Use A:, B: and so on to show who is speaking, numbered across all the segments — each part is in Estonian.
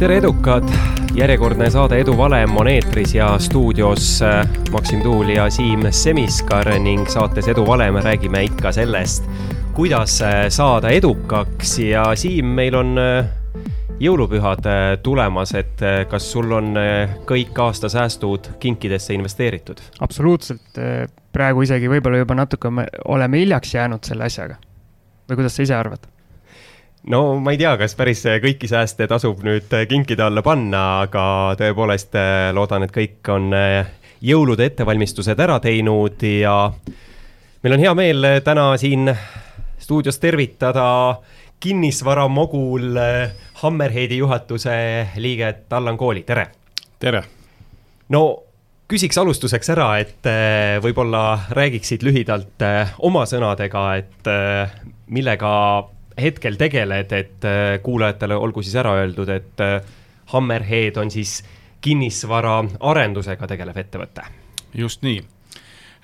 A: tere, edukad! järjekordne saade Edu valem on eetris ja stuudios äh, Maksim Tuul ja Siim Semiskar ning saates Edu valem räägime ikka sellest, kuidas äh, saada edukaks ja Siim, meil on äh, jõulupühad tulemas, et kas sul on kõik aastasäästud kinkidesse investeeritud?
B: absoluutselt, praegu isegi võib-olla juba natuke oleme hiljaks jäänud selle asjaga. või kuidas sa ise arvad?
A: No ma ei tea, kas päris kõiki sääste tasub nüüd kinkide alla panna, aga tõepoolest eh, loodan, et kõik on eh, jõulude ettevalmistused ära teinud ja meil on hea meel täna siin stuudios tervitada kinnisvaramogul Hammerheadi juhatuse liiget Allan Kooli, tere!
C: tere!
A: no küsiks alustuseks ära, et võib-olla räägiksid lühidalt oma sõnadega, et millega hetkel tegeled, et äh, kuulajatele olgu siis ära öeldud, et äh, Hammerhead on siis kinnisvaraarendusega tegelev ettevõte.
C: just nii.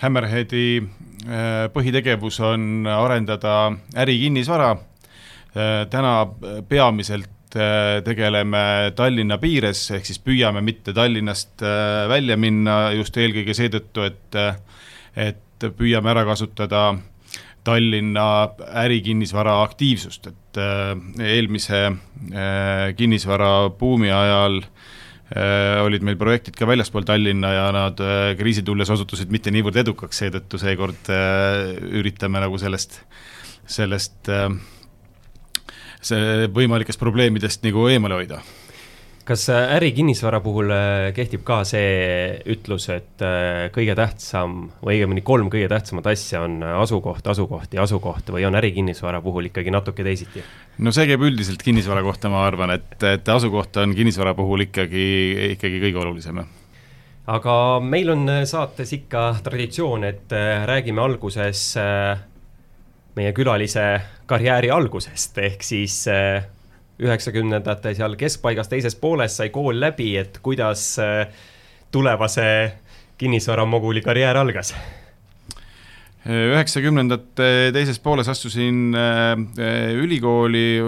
C: Hammerheadi äh, põhitegevus on arendada ärikinnisvara. täna peamiselt tegeleme Tallinna piires, ehk siis püüame mitte Tallinnast välja minna just eelkõige seetõttu, et, et püüame ära kasutada Tallinna ärikinnisvara aktiivsust, et äh, eelmise äh, kinnisvara buumi ajal äh, olid meil projektid ka väljaspool Tallinna ja nad kriisi tulles osutusid mitte niivõrd edukaks, seetõttu seekord üritame nagu sellest, sellest see võimalikest probleemidest nagu eemale hoida
A: kas äh, ärikinnisvara puhul äh, kehtib ka see ütlus, et äh, kõige tähtsam või õigemini kolm kõige tähtsamat asja on asukoht, asukoht ja asukoht või on ärikinnisvara puhul ikkagi natuke teisiti?
C: no see käib üldiselt kinnisvara kohta, ma arvan, et, et asukoht on kinnisvara puhul ikkagi, ikkagi kõige olulisem,
A: aga meil on saates ikka traditsioon, et räägime alguses meie külalise karjääri algusest, ehk siis üheksakümnendate seal keskpaigas teises pooles sai kool läbi, et kuidas äh, tulevase kinnisvaramoguli karjäär algas?
C: üheksakümnendate teises pooles astusin äh, ülikooli,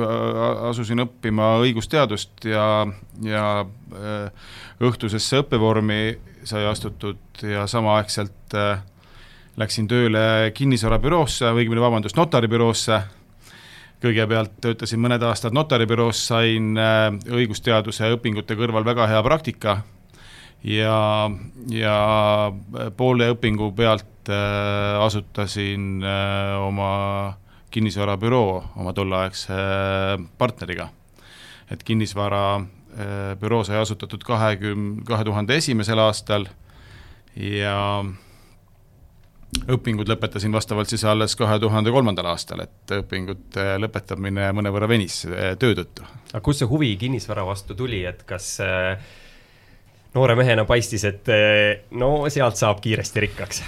C: asusin õppima õigusteadust ja, ja äh, õhtusesse õppevormi sai astutud ja samaaegselt läksin tööle kinnisvarabüroosse, õigemini vabandust, notaribüroosse kõigepealt töötasin mõned aastad notaribüroos, sain äh, õigusteaduse õpingute kõrval väga hea praktika ja, ja poole õpingu pealt äh, asutasin äh, oma kinnisvarabüroo oma tolleaegse partneriga. et kinnisvarabüroo sai asutatud kahekümne, kahe tuhande esimesel aastal ja õpingud lõpetasin vastavalt siis alles kahe tuhande kolmandal aastal, et õpingute lõpetamine mõnevõrra venis eh, töö tõttu.
A: aga kust see huvi kinnisvara vastu tuli, et kas eh, noore mehena paistis, et eh, no sealt saab kiiresti rikkaks?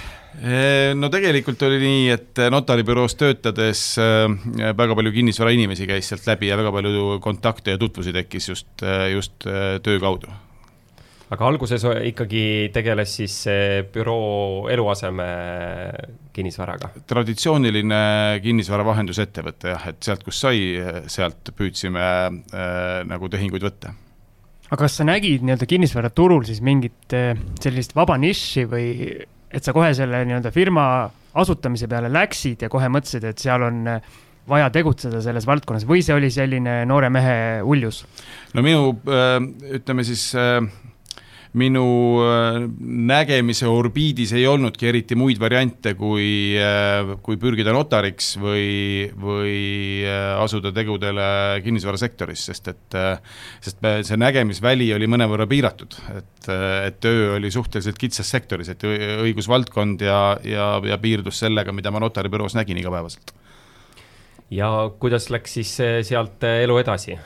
C: no tegelikult oli nii, et notaribüroos töötades väga palju kinnisvarainimesi käis sealt läbi ja väga palju kontakte ja tutvusi tekkis just, just töö kaudu
A: aga alguses ikkagi tegeles siis büroo eluaseme kinnisvaraga?
C: traditsiooniline kinnisvara vahendusettevõte jah, et sealt, kus sai, sealt püüdsime äh, nagu tehinguid võtta.
B: aga kas sa nägid nii-öelda kinnisvaraturul siis mingit äh, sellist vaba nišši või et sa kohe selle nii-öelda firma asutamise peale läksid ja kohe mõtlesid, et seal on äh, vaja tegutseda selles valdkonnas või see oli selline noore mehe uljus?
C: no minu äh, ütleme siis minu äh, nägemise orbiidis ei olnudki eriti muid variante, kui, äh, kui pürgida notariks või, või äh, asuda tegudele kinnisvarasektoris, sest et, sest see nägemisväli oli mõnevõrra piiratud, et, et töö oli suhteliselt kitsas sektoris, et õigusvaldkond ja, ja, ja piirdus sellega, mida ma notaribüroos nägin igapäevaselt.
A: ja kuidas läks siis sealt elu edasi?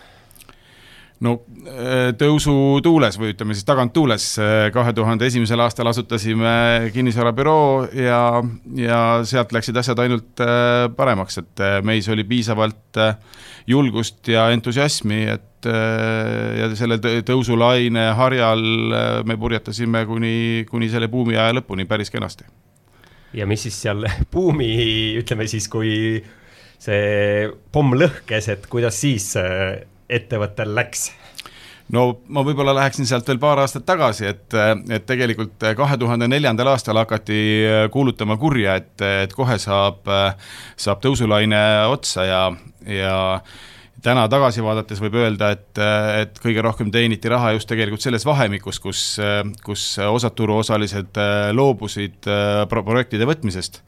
C: No äh, tõusutuules või ütleme siis taganttuules, äh, kahe tuhande esimesel aastal asutasime kinnisvarabüroo ja, ja sealt läksid asjad ainult äh, paremaks, et meis oli piisavalt julgust ja entusiasmi, et ja selle tõusulaine harjal me purjetasime kuni, kuni selle buumi aja lõpuni päris kenasti.
A: ja mis siis seal buumi, ütleme siis, kui see pomm lõhkes, et kuidas siis ettevõttel läks?
C: no ma võib-olla läheksin sealt veel paar aastat tagasi, et, et tegelikult kahe tuhande neljandal aastal hakati kuulutama kurja, et, et kohe saab, saab tõusulaine otsa ja, ja täna tagasi vaadates võib öelda, et, et kõige rohkem teeniti raha just tegelikult selles vahemikus, kus, kus osad turuosalised loobusid projektide võtmisest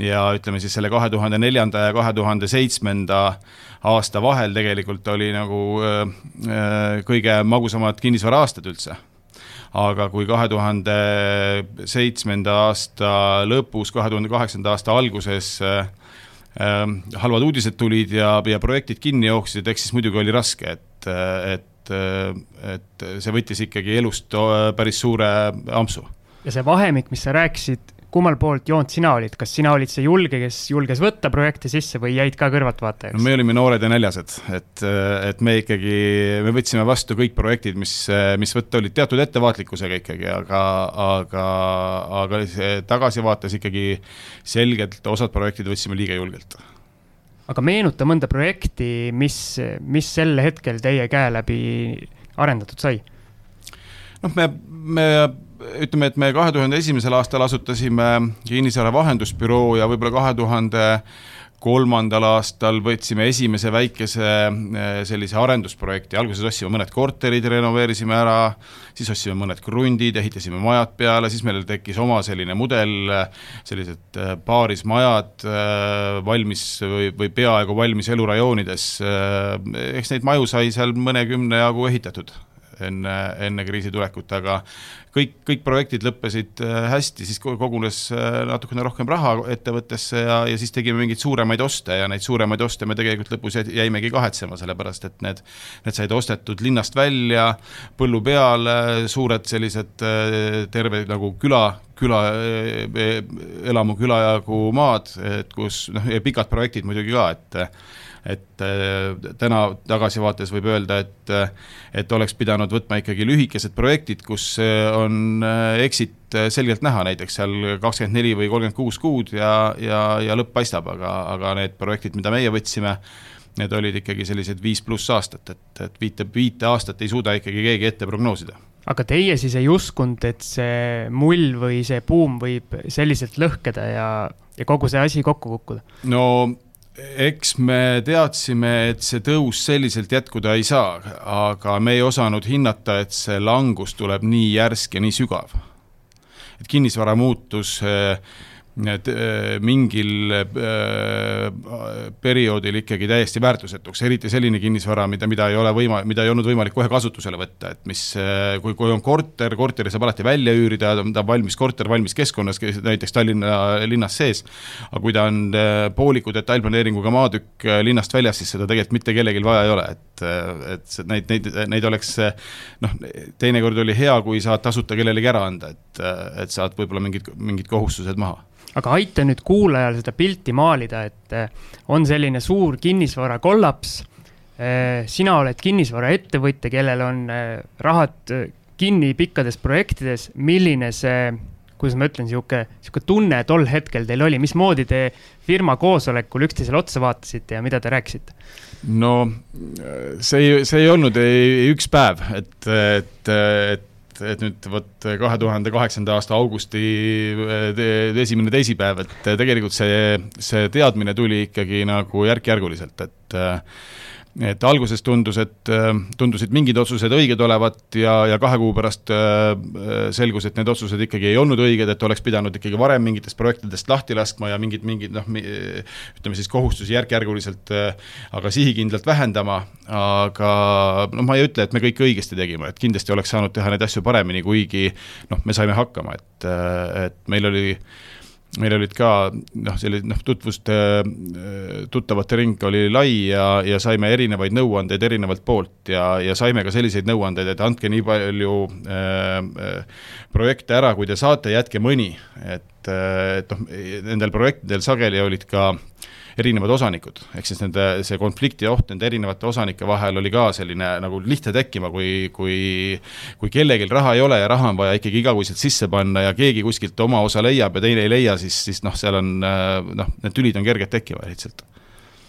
C: ja ütleme siis selle kahe tuhande neljanda ja kahe tuhande seitsmenda aasta vahel tegelikult oli nagu äh, kõige magusamad kinnisvara-aastad üldse. aga kui kahe tuhande seitsmenda aasta lõpus, kahe tuhande kaheksanda aasta alguses äh, äh, halvad uudised tulid ja, ja projektid kinni jooksid, eks siis muidugi oli raske, et, et et see võttis ikkagi elust päris suure ampsu.
B: ja see vahemik, mis sa rääkisid, kummal poolt joont sina olid, kas sina olid see julge, kes julges võtta projekti sisse või jäid ka kõrvaltvaatajaks
C: no,? me olime noored ja näljased, et, et me ikkagi, me võtsime vastu kõik projektid, mis, mis võtta olid teatud ettevaatlikkusega ikkagi, aga, aga, aga tagasivaates ikkagi selgelt osad projektid võtsime liiga julgelt
B: aga meenuta mõnda projekti, mis, mis sel hetkel teie käe läbi arendatud sai?
C: noh, me, me ütleme, et me kahe tuhande esimesel aastal asutasime kinnisvara vahendusbüroo ja võib-olla kahe tuhande kolmandal aastal võtsime esimese väikese eh, sellise arendusprojekti, alguses ostsime mõned korterid, renoveerisime ära, siis ostsime mõned krundid, ehitasime majad peale, siis meil tekkis oma selline mudel, sellised eh, paarismajad eh, valmis või, või peaaegu valmis elurajoonides, eks neid maju sai seal mõnekümne jagu ehitatud enne, enne kriisi tulekut, aga kõik, kõik projektid lõppesid äh, hästi, siis kogunes äh, natukene rohkem raha ettevõttesse ja, ja siis tegime mingeid suuremaid oste ja neid suuremaid oste me tegelikult lõpus jäimegi kahetsema, sellepärast et need, need said ostetud linnast välja, põllu peal, suured sellised äh, terve nagu küla, küla, elamu küla jagu maad, et kus noh, ja pikad projektid muidugi ka, et et äh, täna tagasivaates võib öelda, et, äh, et oleks pidanud võtma ikkagi lühikesed projektid, kus äh, on exit selgelt näha, näiteks seal kakskümmend neli või kolmkümmend kuus kuud ja, ja, ja lõpp paistab, aga, aga need projektid, mida meie võtsime, need olid ikkagi sellised viis pluss aastat, et, et viite, viite aastat ei suuda ikkagi keegi ette prognoosida
B: aga teie siis ei uskunud, et see mull või see buum võib selliselt lõhkeda ja, ja kogu see asi kokku kukkuda?
C: no eks me teadsime, et see tõus selliselt jätkuda ei saa, aga me ei osanud hinnata, et see langus tuleb nii järsk ja nii sügav. et kinnisvara muutus äh, Äh, mingil äh, perioodil ikkagi täiesti väärtusetuks, eriti selline kinnisvara, mida, mida ei ole võima-, mida ei olnud võimalik kohe kasutusele võtta, et mis, äh, kui, kui on korter, korteri saab alati välja üürida, ta on valmis korter, valmis keskkonnas, näiteks Tallinna linnas sees, aga kui ta on pooliku detailplaneeringuga maatükk linnast väljas, siis seda tegelikult mitte kellelgi vaja ei ole, et, et neid, neid, neid oleks noh, teinekord oli hea, kui saad tasuta kellelegi ära anda, et, et saad võib-olla mingid, mingid kohustused maha
B: aga aita nüüd kuulajal seda pilti maalida, et eh, on selline suur kinnisvara kollaps. Eh, sina oled kinnisvaraettevõtja, kellel on eh, rahad kinni pikkades projektides, milline see, kuidas ma ütlen, sihuke, sihuke tunne tol hetkel teil oli, mismoodi te firma koosolekul üksteisele otsa vaatasite ja mida te rääkisite?
C: no see ei, see ei olnud ei, üks päev, et, et, et et, et nüüd vot kahe tuhande kaheksanda aasta augusti esimene teisipäev, et tegelikult see, see teadmine tuli ikkagi nagu järk-järguliselt, et et alguses tundus, et äh, tundusid mingid otsused õiged olevat ja, ja kahe kuu pärast äh, selgus, et need otsused ikkagi ei olnud õiged, et oleks pidanud ikkagi varem mingitest projektidest lahti laskma ja mingid, mingid noh, ütleme siis kohustusi järk-järguliselt, äh, aga sihikindlalt vähendama, aga noh, ma ei ütle, et me kõike õigesti tegime, et kindlasti oleks saanud teha neid asju paremini, kuigi noh, me saime hakkama, et, et meil oli meil olid ka noh, sellised noh, tutvuste, tuttavate ring oli lai ja, ja saime erinevaid nõuandeid erinevalt poolt ja, ja saime ka selliseid nõuandeid, et andke nii palju äh, äh, projekte ära, kui te saate, jätke mõni, et, et noh, nendel projektidel sageli olid ka äh, erinevad osanikud, ehk siis nende, see konflikti oht nende erinevate osanike vahel oli ka selline nagu lihtne tekkima, kui, kui kui kellelgi raha ei ole ja raha on vaja ikkagi igakuiselt sisse panna ja keegi kuskilt oma osa leiab ja teine ei leia, siis, siis noh, seal on noh, need tülid on kerged tekkima lihtsalt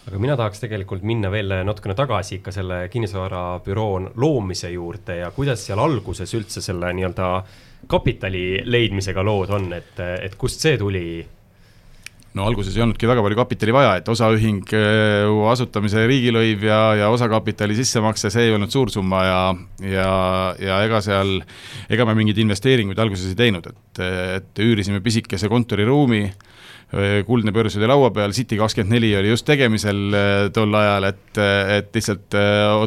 A: aga mina tahaks tegelikult minna veel natukene tagasi ikka selle kinnisvarabüroo loomise juurde ja kuidas seal alguses üldse selle nii-öelda kapitali leidmisega lood on, et, et kust see tuli?
C: No alguses ei olnudki väga palju kapitali vaja, et osaühingu asutamise riigilõiv ja, ja osakapitali sissemakse, see ei olnud suur summa ja, ja, ja ega seal, ega me mingeid investeeringuid alguses ei teinud, et, et üürisime pisikese kontoriruumi kuldne börs oli laua peal, City kakskümmend neli oli just tegemisel tol ajal, et, et lihtsalt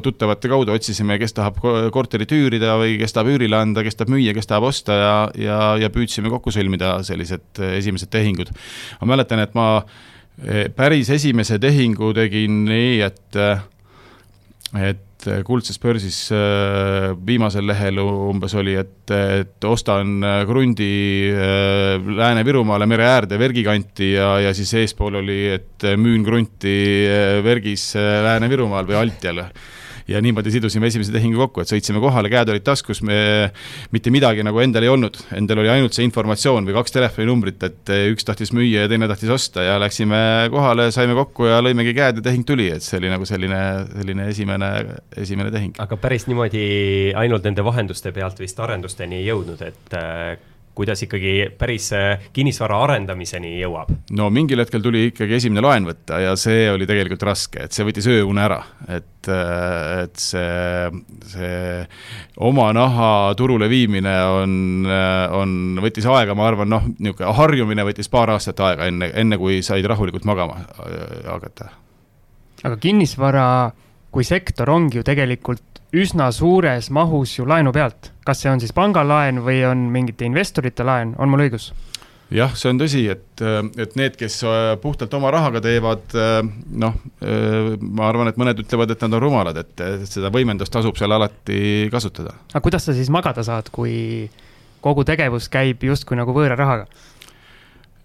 C: tuttavate kaudu otsisime, kes tahab korterit üürida või kes tahab üürile anda, kes tahab müüa, kes tahab osta ja, ja, ja püüdsime kokku sõlmida sellised esimesed tehingud. ma mäletan, et ma päris esimese tehingu tegin nii, et, et et kuldses börsis äh, viimasel lehel umbes oli, et, et ostan äh, krundi äh, Lääne-Virumaale mere äärde Vergi kanti ja, ja siis eespool oli, et müün krunti Vergis Lääne-Virumaal või Altjal ja niimoodi sidusime esimese tehingu kokku, et sõitsime kohale, käed olid taskus, me mitte midagi nagu endal ei olnud, endal oli ainult see informatsioon või kaks telefoninumbrit, et üks tahtis müüa ja teine tahtis osta ja läksime kohale, saime kokku ja lõimegi käed ja tehing tuli, et see oli nagu selline, selline esimene, esimene tehing.
A: aga päris niimoodi ainult nende vahenduste pealt vist arendusteni ei jõudnud, et kuidas ikkagi päris äh, kinnisvara arendamiseni jõuab?
C: no mingil hetkel tuli ikkagi esimene laen võtta ja see oli tegelikult raske, et see võttis ööune ära, et, äh, et see, see oma naha turule viimine on, äh, on, võttis aega, ma arvan, noh, niisugune harjumine võttis paar aastat aega, enne, enne kui said rahulikult magama hakata.
B: aga kinnisvara kui sektor ongi ju tegelikult üsna suures mahus ju laenu pealt. kas see on siis pangalaen või on mingite investorite laen, on mul õigus?
C: jah, see on tõsi, et, et need, kes äh, puhtalt oma rahaga teevad, äh, noh, äh, ma arvan, et mõned ütlevad, et nad on rumalad, et, et seda võimendust tasub seal alati kasutada.
B: aga kuidas sa siis magada saad, kui kogu tegevus käib justkui nagu võõra rahaga?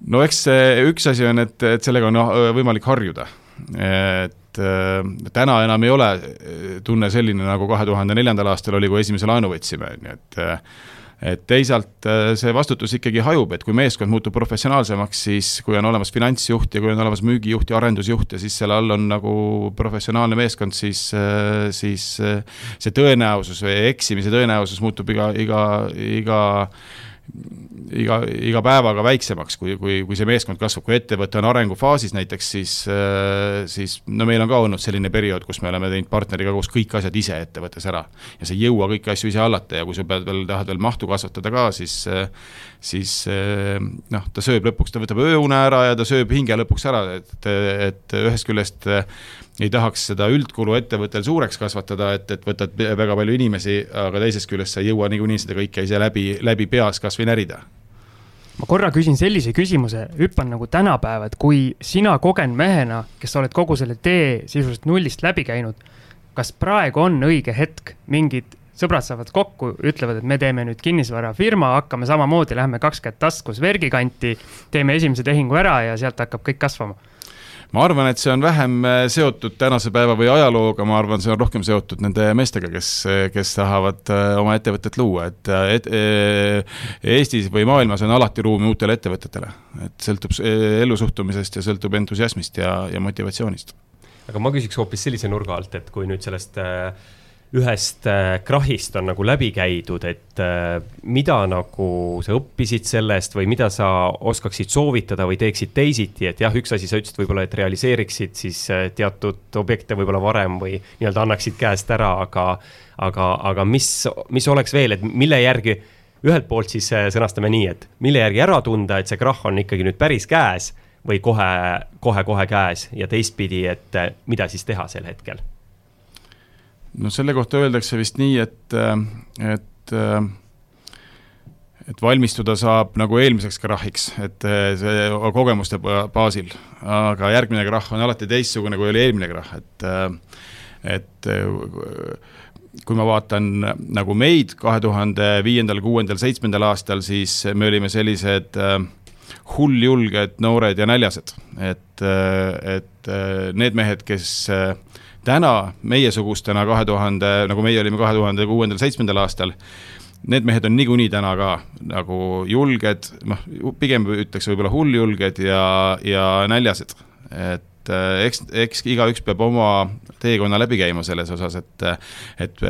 C: no eks see üks asi on, et, et sellega on võimalik harjuda, et et äh, täna enam ei ole äh, tunne selline, nagu kahe tuhande neljandal aastal oli, kui esimese laenu võtsime, on ju, et äh, et teisalt see vastutus ikkagi hajub, et kui meeskond muutub professionaalsemaks, siis kui on olemas finantsjuht ja kui on olemas müügijuht ja arendusjuht ja siis selle all on nagu professionaalne meeskond, siis, siis see tõenäosus või eksimise tõenäosus muutub iga, iga, iga iga, iga päevaga väiksemaks, kui, kui, kui see meeskond kasvab, kui ettevõte on arengufaasis näiteks, siis, äh, siis no meil on ka olnud selline periood, kus me oleme teinud partneriga koos kõik asjad ise ettevõttes ära. ja sa ei jõua kõiki asju ise hallata ja kui sa pead veel, tahad veel mahtu kasvatada ka, siis, äh, siis äh, noh, ta sööb lõpuks, ta võtab ööune ära ja ta sööb hinge lõpuks ära, et, et ühest küljest ei tahaks seda üldkulu ettevõttel suureks kasvatada, et, et võtad väga palju inimesi, aga teisest küljest sa ei jõua niikuinii seda kõike ise läbi, läbi peas kas või närida.
B: Ma korra küsin sellise küsimuse, hüppan nagu tänapäeva, et kui sina kogenud mehena, kes sa oled kogu selle tee sisuliselt nullist läbi käinud, kas praegu on õige hetk, mingid sõbrad saavad kokku, ütlevad, et me teeme nüüd kinnisvarafirma, hakkame samamoodi, lähme kaks kätt taskus Vergi kanti, teeme esimese tehingu ära ja sealt hakkab kõik kasvama
C: ma arvan, et see on vähem äh, seotud tänase päeva või ajalooga, ma arvan, see on rohkem seotud nende meestega, kes, kes tahavad äh, oma ettevõtet luua, et, äh, et Eestis või maailmas on alati ruumi uutele ettevõtetele. et sõltub ellusuhtumisest ja sõltub entusiasmist ja, ja motivatsioonist.
A: aga ma küsiks hoopis sellise nurga alt, et kui nüüd sellest äh ühest äh, krahhist on nagu läbi käidud, et äh, mida nagu sa õppisid sellest või mida sa oskaksid soovitada või teeksid teisiti, et jah, üks asi sa ütlesid võib-olla, et realiseeriksid siis äh, teatud objekte võib-olla varem või nii-öelda annaksid käest ära, aga, aga, aga mis, mis oleks veel, et mille järgi ühelt poolt siis sõnastame nii, et mille järgi ära tunda, et see krahh on ikkagi nüüd päris käes või kohe, kohe-kohe käes ja teistpidi, et mida siis teha sel hetkel
C: no selle kohta öeldakse vist nii, et, et et valmistuda saab nagu eelmiseks krahhiks, et see kogemuste baasil, aga järgmine krahh on alati teistsugune, kui oli eelmine krahh, et et kui ma vaatan nagu meid kahe tuhande viiendal, kuuendal, seitsmendal aastal, siis me olime sellised hulljulged, noored ja näljased, et, et need mehed, kes täna meiesugustena kahe tuhande, nagu meie olime kahe tuhande kuuendal, seitsmendal aastal, need mehed on niikuinii täna ka nagu julged, noh, pigem ütleks võib-olla hulljulged ja, ja näljased. et et eks, eks igaüks peab oma teekonna läbi käima selles osas, et, et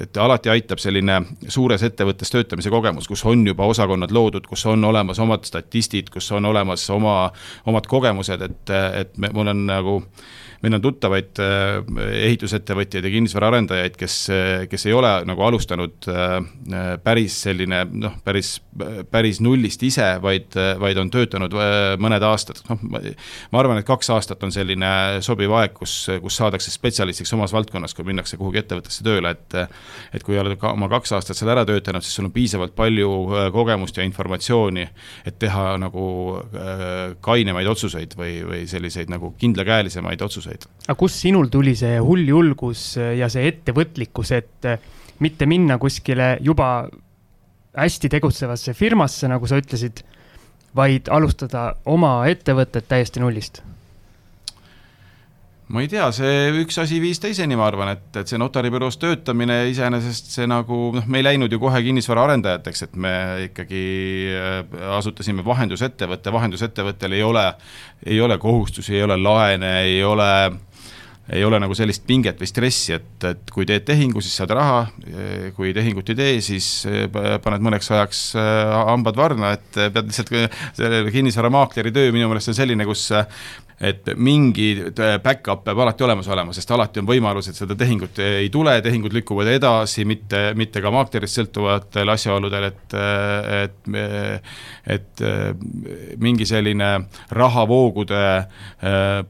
C: et alati aitab selline suures ettevõttes töötamise kogemus, kus on juba osakonnad loodud, kus on olemas omad statistid, kus on olemas oma, omad kogemused, et, et me, mul on nagu meil on tuttavaid äh, ehitusettevõtjaid ja kinnisvaraarendajaid, kes, kes ei ole nagu alustanud äh, päris selline noh, päris, päris nullist ise, vaid, vaid on töötanud äh, mõned aastad, noh, ma arvan, et kaks aastat on selline sobiv aeg, kus, kus saadakse spetsialistiks omas valdkonnas, kui minnakse kuhugi ettevõttesse tööle, et et kui oled ka oma kaks aastat seal ära töötanud, siis sul on piisavalt palju kogemust ja informatsiooni, et teha nagu kainemaid otsuseid või, või selliseid nagu kindlakäelisemaid otsuseid otsuseid.
B: aga kust sinul tuli see hull julgus ja see ettevõtlikkus, et mitte minna kuskile juba hästi tegutsevasse firmasse, nagu sa ütlesid, vaid alustada oma ettevõtet täiesti nullist?
C: Ma ei tea, see üks asi viis teiseni, ma arvan, et, et see notaribüroos töötamine iseenesest see nagu noh, me ei läinud ju kohe kinnisvaraarendajateks, et me ikkagi äh, asutasime vahendusettevõtte, vahendusettevõttel ei ole, ei ole kohustusi, ei ole laene, ei ole ei ole nagu sellist pinget või stressi, et, et kui teed tehingu, siis saad raha, kui tehingut ei tee, siis äh, paned mõneks ajaks äh, hambad varna, et pead lihtsalt, selle kinnisvaramaakleri töö minu meelest on selline, kus et mingi äh, back-up peab alati olemas olema, sest alati on võimalus, et seda tehingut ei tule, tehingud lükkuvad edasi, mitte, mitte ka maaklerist sõltuvatel asjaoludel, et, et, et mingi selline rahavoogude äh,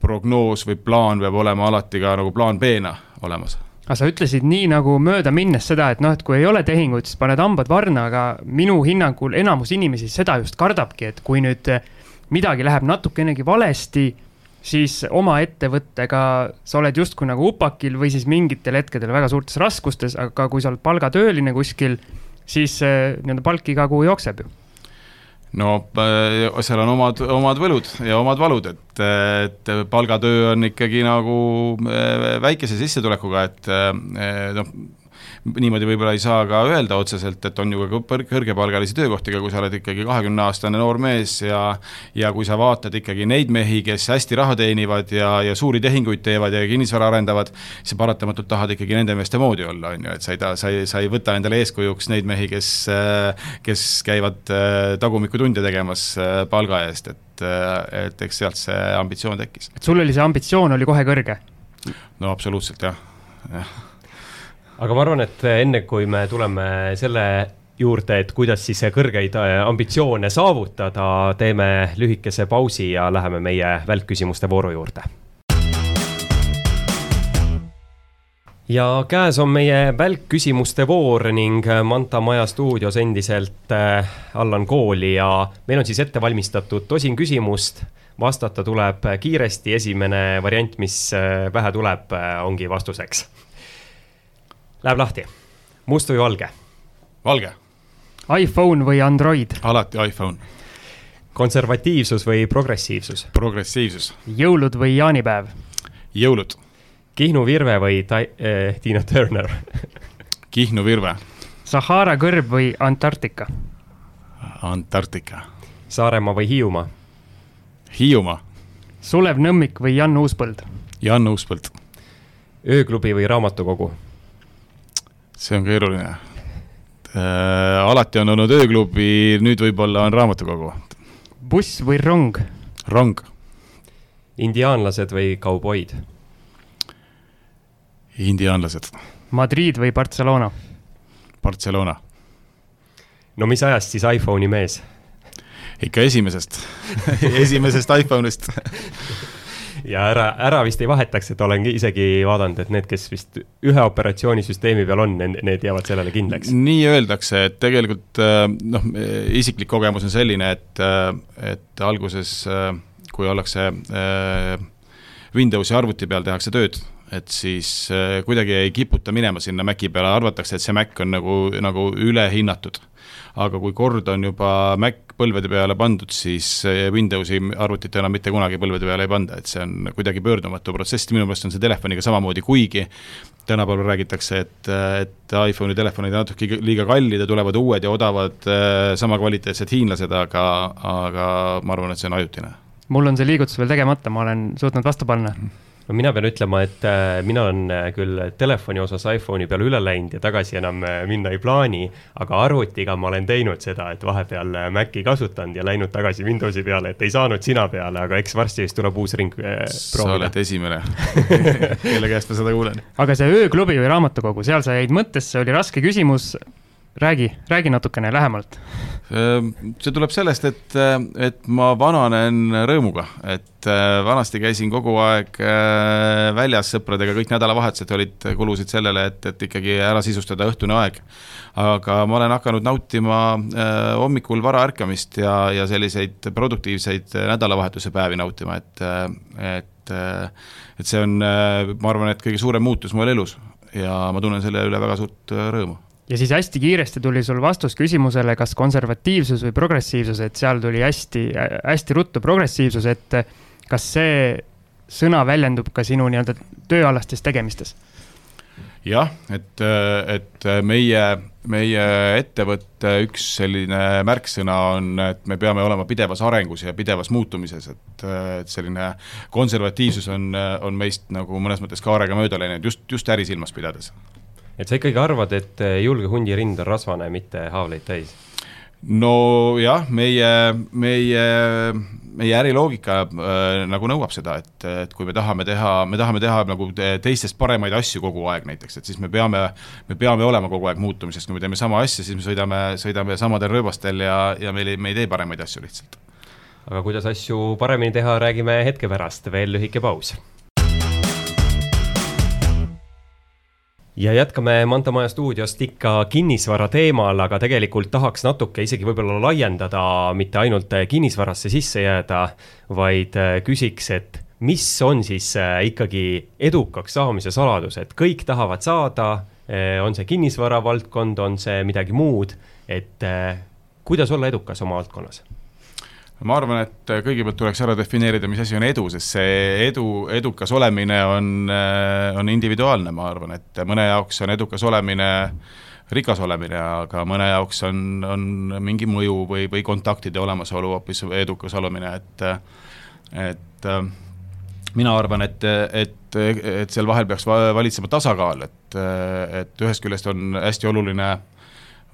C: prognoos või plaan peab olema alati ka nagu plaan B-na olemas.
B: Aga sa ütlesid nii nagu mööda minnes seda, et noh, et kui ei ole tehingut, siis paned hambad varna, aga minu hinnangul enamus inimesi seda just kardabki, et kui nüüd midagi läheb natukenegi valesti siis oma ettevõttega sa oled justkui nagu upakil või siis mingitel hetkedel väga suurtes raskustes, aga kui sa oled palgatööline kuskil, siis nii-öelda palk iga kuu jookseb ju.
C: No äh, seal on omad, omad võlud ja omad valud, et, et palgatöö on ikkagi nagu äh, väikese sissetulekuga, et äh, noh niimoodi võib-olla ei saa ka öelda otseselt, et on ju ka kõrgepalgalisi töökohti, aga kui sa oled ikkagi kahekümneaastane noor mees ja ja kui sa vaatad ikkagi neid mehi, kes hästi raha teenivad ja, ja suuri tehinguid teevad ja kinnisvara arendavad, siis paratamatult tahad ikkagi nende meeste moodi olla, on ju, et sa ei taha, sa ei, sa ei võta endale eeskujuks neid mehi, kes, kes käivad äh, tagumikutunde tegemas äh, palga eest, et, äh, et eks sealt see ambitsioon tekkis.
B: et sul oli see ambitsioon oli kohe kõrge?
C: no absoluutselt jah, jah
A: aga ma arvan, et enne kui me tuleme selle juurde, et kuidas siis kõrgeid äh, ambitsioone saavutada, teeme lühikese pausi ja läheme meie välkküsimuste vooru juurde. ja käes on meie välkküsimuste voor ning Manta Maja stuudios endiselt äh, Allan Kooli ja meil on siis ette valmistatud tosin küsimust. Vastata tuleb kiiresti, esimene variant, mis äh, pähe tuleb, ongi vastuseks Läheb lahti. must või valge?
C: valge.
B: iPhone või Android?
C: alati iPhone.
A: konservatiivsus või progressiivsus?
C: progressiivsus.
B: jõulud või jaanipäev?
C: jõulud.
A: Kihnu Virve või ta- eh,, Tiina Turner
C: Kihnu Virve.
B: Sahara kõrb või Antarktika?
C: Antarktika.
A: Saaremaa või Hiiumaa?
C: Hiiumaa.
B: Sulev Nõmmik või Jan Uuspõld?
C: Jan Uuspõld.
A: ööklubi või raamatukogu?
C: See on keeruline äh,. alati on olnud ööklubi, nüüd võib-olla on raamatukogu.
B: buss või rong?
C: rong.
A: indiaanlased või kauboid?
C: indiaanlased.
B: Madrid või Barcelona?
C: Barcelona.
A: no mis ajast siis iPhone'i mees?
C: ikka esimesest esimesest iPhone'ist
A: ja ära, ära vist ei vahetaks, et olen isegi vaadanud, et need, kes vist ühe operatsioonisüsteemi peal on, need jäävad sellele kindlaks.
C: nii öeldakse, et tegelikult äh, noh, isiklik kogemus on selline, et, äh, et alguses, äh, kui ollakse Windowsi arvuti peal, tehakse tööd, et siis kuidagi ei kiputa minema sinna Maci peale, arvatakse, et see Mac on nagu, nagu ülehinnatud aga kui kord on juba Mac põlvede peale pandud, siis Windowsi arvutit enam mitte kunagi põlvede peale ei panda, et see on kuidagi pöördumatu protsess, minu meelest on see telefoniga samamoodi, kuigi tänapäeval räägitakse, et, et iPhone'i telefonid on natuke liiga kallid ja tulevad uued ja odavad sama kvaliteetsed hiinlased, aga, aga ma arvan, et see on ajutine.
B: Mul on see liigutus veel tegemata, ma olen suutnud vastu panna
A: no mina pean ütlema, et äh, mina olen äh, küll telefoni osas iPhone'i peale üle läinud ja tagasi enam äh, minna ei plaani, aga arvutiga ma olen teinud seda, et vahepeal Maci kasutanud ja läinud tagasi Windowsi peale, et ei saanud sina peale, aga eks varsti vist tuleb uus ring äh,
C: sa oled esimene kelle käest ma seda kuulen.
B: aga see ööklubi või raamatukogu, seal sa jäid mõttesse, oli raske küsimus räägi, räägi natukene lähemalt.
C: Ehm, see tuleb sellest, et, et ma vananen rõõmuga, et äh, vanasti käisin kogu aeg äh, väljas sõpradega, kõik nädalavahetused olid, kulusid sellele, et, et ikkagi ära sisustada õhtune aeg. aga ma olen hakanud nautima äh, hommikul vara ärkamist ja, ja selliseid produktiivseid nädalavahetuse päevi nautima, et, et et see on, ma arvan, et kõige suurem muutus mu elus ja ma tunnen selle üle väga suurt rõõmu
B: ja siis hästi kiiresti tuli sul vastus küsimusele, kas konservatiivsus või progressiivsus, et seal tuli hästi, hästi ruttu progressiivsus, et kas see sõna väljendub ka sinu nii-öelda tööalastes tegemistes?
C: jah, et, et meie, meie ettevõtte üks selline märksõna on, et me peame olema pidevas arengus ja pidevas muutumises, et, et selline konservatiivsus on, on meist nagu mõnes mõttes kaarega mööda läinud, just, just äri silmas pidades
A: et sa ikkagi arvad, et eh, julge hundi rind on rasvane, mitte haavleid täis?
C: nojah, meie, meie, meie äriloogika äh, nagu nõuab seda, et, et kui me tahame teha, me tahame teha nagu teistest paremaid asju kogu aeg näiteks, et siis me peame, me peame olema kogu aeg muutumises, kui me teeme sama asja, siis me sõidame, sõidame samadel rööbastel ja, ja meil ei, me ei tee paremaid asju lihtsalt.
A: aga kuidas asju paremini teha, räägime hetke pärast, veel lühike paus ja jätkame Manta Maja stuudiost ikka kinnisvara teemal, aga tegelikult tahaks natuke isegi võib-olla laiendada, mitte ainult kinnisvarasse sisse jääda, vaid äh, küsiks, et mis on siis äh, ikkagi edukaks saamise saladus, et kõik tahavad saada, äh, on see kinnisvara valdkond, on see midagi muud, et kuidas olla edukas oma valdkonnas
C: ma arvan, et kõigepealt tuleks ära defineerida, mis asi on edu, sest see edu, edukas olemine on, äh, on individuaalne, ma arvan, et mõne jaoks on edukas olemine rikas olemine, aga mõne jaoks on, on mingi mõju või, või kontaktide olemasolu hoopis edukas olemine, et et äh, mina arvan, et, et, et seal vahel peaks valitsema tasakaal, et, et ühest küljest on hästi oluline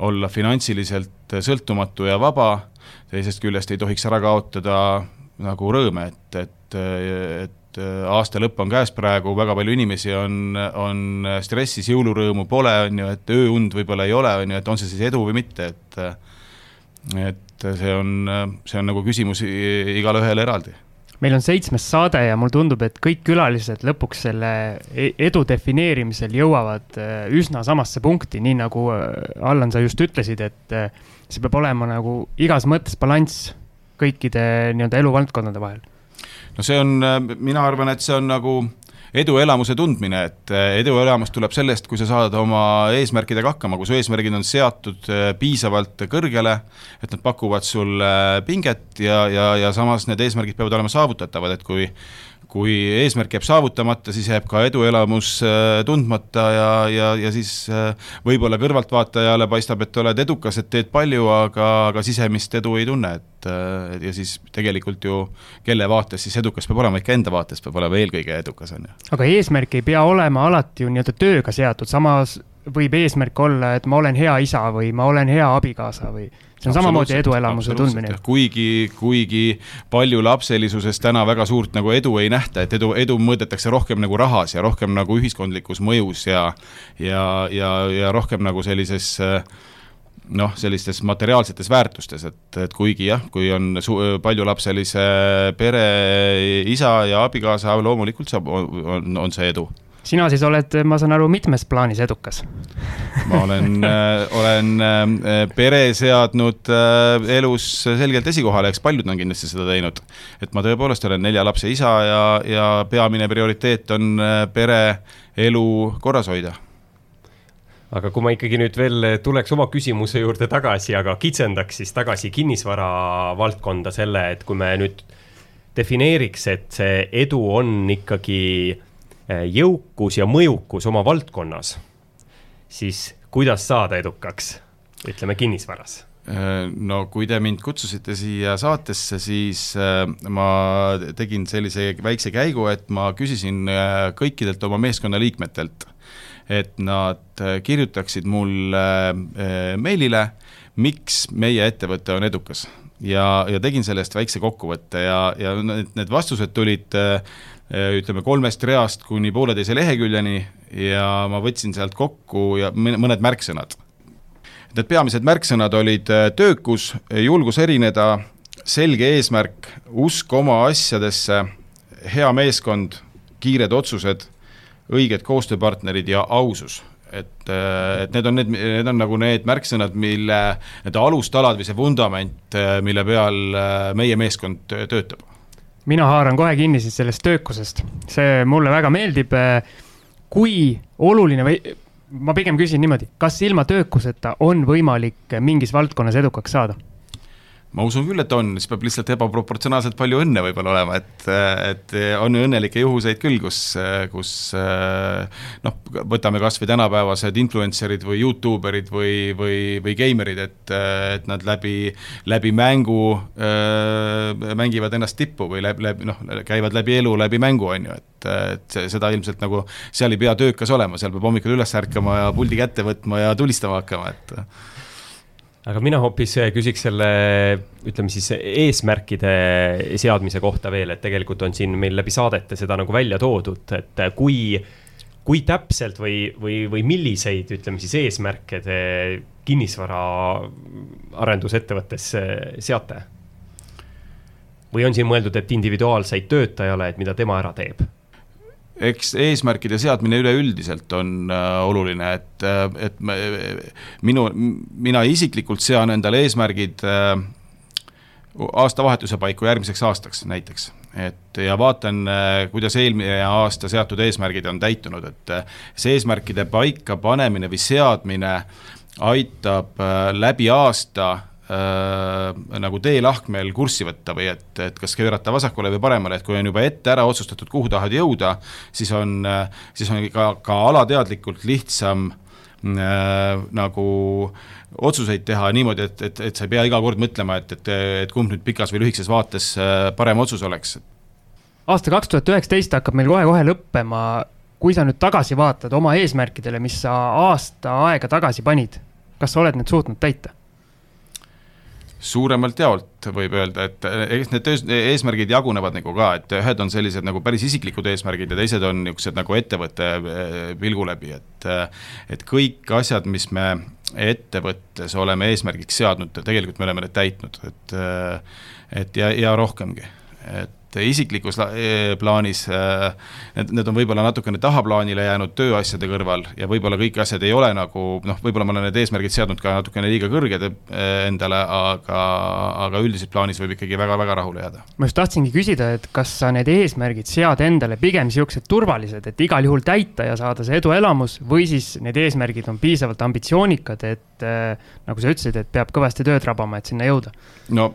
C: olla finantsiliselt sõltumatu ja vaba teisest küljest ei tohiks ära kaotada nagu rõõme, et, et, et aasta lõpp on käes praegu, väga palju inimesi on, on stressis, jõulurõõmu pole, on ju, et ööund võib-olla ei ole, on ju, et on see siis edu või mitte, et et see on, see on nagu küsimus igale ühele eraldi
B: meil on seitsmes saade ja mulle tundub, et kõik külalised lõpuks selle e-, edu defineerimisel jõuavad äh, üsna samasse punkti, nii nagu äh, Allan, sa just ütlesid, et äh, see peab olema nagu igas mõttes balanss kõikide nii-öelda eluvaldkondade vahel.
C: no see on, mina arvan, et see on nagu eduelamuse tundmine, et eh, eduelamus tuleb sellest, kui sa saad oma eesmärkidega hakkama, kui su eesmärgid on seatud eh, piisavalt kõrgele, et nad pakuvad sulle pinget ja, ja, ja samas need eesmärgid peavad olema saavutatavad, et kui kui eesmärk jääb saavutamata, siis jääb ka eduelamus äh, tundmata ja, ja, ja siis äh, võib-olla kõrvaltvaatajale paistab, et oled edukas, et teed palju, aga, aga sisemist edu ei tunne, et äh, ja siis tegelikult ju kelle vaates siis edukas peab olema, ikka enda vaates peab olema eelkõige edukas, on ju.
B: aga eesmärk ei pea olema alati ju nii-öelda tööga seatud, samas võib eesmärk olla, et ma olen hea isa või ma olen hea abikaasa või see on samamoodi eduelamuse tundmine.
C: kuigi, kuigi paljulapselisuses täna väga suurt nagu edu ei nähta, et edu, edu mõõdetakse rohkem nagu rahas ja rohkem nagu ühiskondlikus mõjus ja ja, ja, ja rohkem nagu sellises noh, sellistes materiaalsetes väärtustes, et, et kuigi jah, kui on paljulapselise pere isa ja abikaasa, loomulikult saab, on, on see edu
B: sina siis oled, ma saan aru, mitmes plaanis edukas?
C: ma olen äh,, olen äh, pere seadnud äh, elus selgelt esikohale, eks paljud on kindlasti seda teinud. et ma tõepoolest olen nelja lapse isa ja, ja peamine prioriteet on äh, pere elu korras hoida
A: aga kui ma ikkagi nüüd veel tuleks oma küsimuse juurde tagasi, aga kitsendaks siis tagasi kinnisvara valdkonda selle, et kui me nüüd defineeriks, et see edu on ikkagi jõukus ja mõjukus oma valdkonnas, siis kuidas saada edukaks, ütleme kinnisvaras?
C: no kui te mind kutsusite siia saatesse, siis ma tegin sellise väikse käigu, et ma küsisin kõikidelt oma meeskonna liikmetelt, et nad kirjutaksid mulle meilile, miks meie ettevõte on edukas ja, ja tegin sellest väikse kokkuvõtte ja, ja need, need vastused tulid ütleme kolmest reast kuni pooleteise leheküljeni ja ma võtsin sealt kokku ja mõned märksõnad. Need peamised märksõnad olid töökus, julgus erineda, selge eesmärk, usk oma asjadesse, hea meeskond, kiired otsused, õiged koostööpartnerid ja ausus et, äh, et need on need, need on nagu need märksõnad, mille, need alustalad või see vundament, äh, mille peal äh, meie meeskond töötab.
B: Mina haaran kohe kinni siis sellest töökusest, see mulle väga meeldib. kui oluline või ma pigem küsin niimoodi, kas ilma töökuseta on võimalik mingis valdkonnas edukaks saada?
C: Ma usun küll, et on, siis peab lihtsalt ebaproportsionaalselt palju õnne võib-olla olema, et, et on ju õnnelikke juhuseid küll, kus, kus noh, võtame kas või tänapäevased influencer'id või Youtube erid või, või, või geimerid, et, et nad läbi, läbi mängu äh, mängivad ennast tippu või läbi, läbi noh, käivad läbi elu, läbi mängu, on ju, et, et seda ilmselt nagu, seal ei pea töökas olema, seal peab hommikul üles ärkama ja puldi kätte võtma ja tulistama hakkama, et
A: aga mina hoopis eh, küsiks selle, ütleme siis eesmärkide seadmise kohta veel, et tegelikult on siin meil läbi saadete seda nagu välja toodud, et kui, kui täpselt või, või, või milliseid, ütleme siis eesmärke te kinnisvara arendusettevõttes seate? või on siin mõeldud, et individuaalseid töötajale, et mida tema ära teeb?
C: Eks eesmärkide seadmine üleüldiselt on äh, oluline, et, äh, et me, minu, mina isiklikult sean endale eesmärgid äh, aastavahetuse paiku järgmiseks aastaks näiteks. et ja vaatan, äh, kuidas eelmine aasta seatud eesmärgid on täitunud, et äh, see eesmärkide paika panemine või seadmine aitab läbi aasta äh, nagu teelahkmel kurssi võtta või et, et kas keerata vasakule või paremale, et kui on juba ette ära otsustatud, kuhu tahad jõuda, siis on, siis on ka, ka alateadlikult lihtsam äh, nagu otsuseid teha niimoodi, et, et, et sa ei pea iga kord mõtlema, et, et, et kumb nüüd pikas või lühikeses vaates äh, parem otsus oleks.
B: aasta kaks tuhat üheksateist hakkab meil kohe-kohe lõppema, kui sa nüüd tagasi vaatad oma eesmärkidele, mis sa aasta aega tagasi panid, kas sa oled need suutnud täita?
C: Suuremalt jaolt võib öelda, et eh, eks need töös, eesmärgid jagunevad nagu ka, et ühed on sellised nagu päris isiklikud eesmärgid ja teised on niisugused nagu ettevõtte eh, pilgu läbi, et eh, et kõik asjad, mis me ettevõttes oleme eesmärgiks seadnud, tegelikult me oleme need täitnud, et et ja, ja rohkemgi, et et isiklikus e, plaanis äh, need, need on võib-olla natukene tahaplaanile jäänud tööasjade kõrval ja võib-olla kõik asjad ei ole nagu noh, võib-olla ma olen need eesmärgid seadnud ka natukene liiga kõrged äh, endale, aga, aga üldises plaanis võib ikkagi väga-väga rahule jääda.
B: ma just tahtsingi küsida, et kas sa need eesmärgid sead endale pigem niisugused turvalised, et igal juhul täita ja saada see eduelamus või siis need eesmärgid on piisavalt ambitsioonikad, et äh, nagu sa ütlesid, et peab kõvasti tööd rabama, et sinna jõuda?
C: no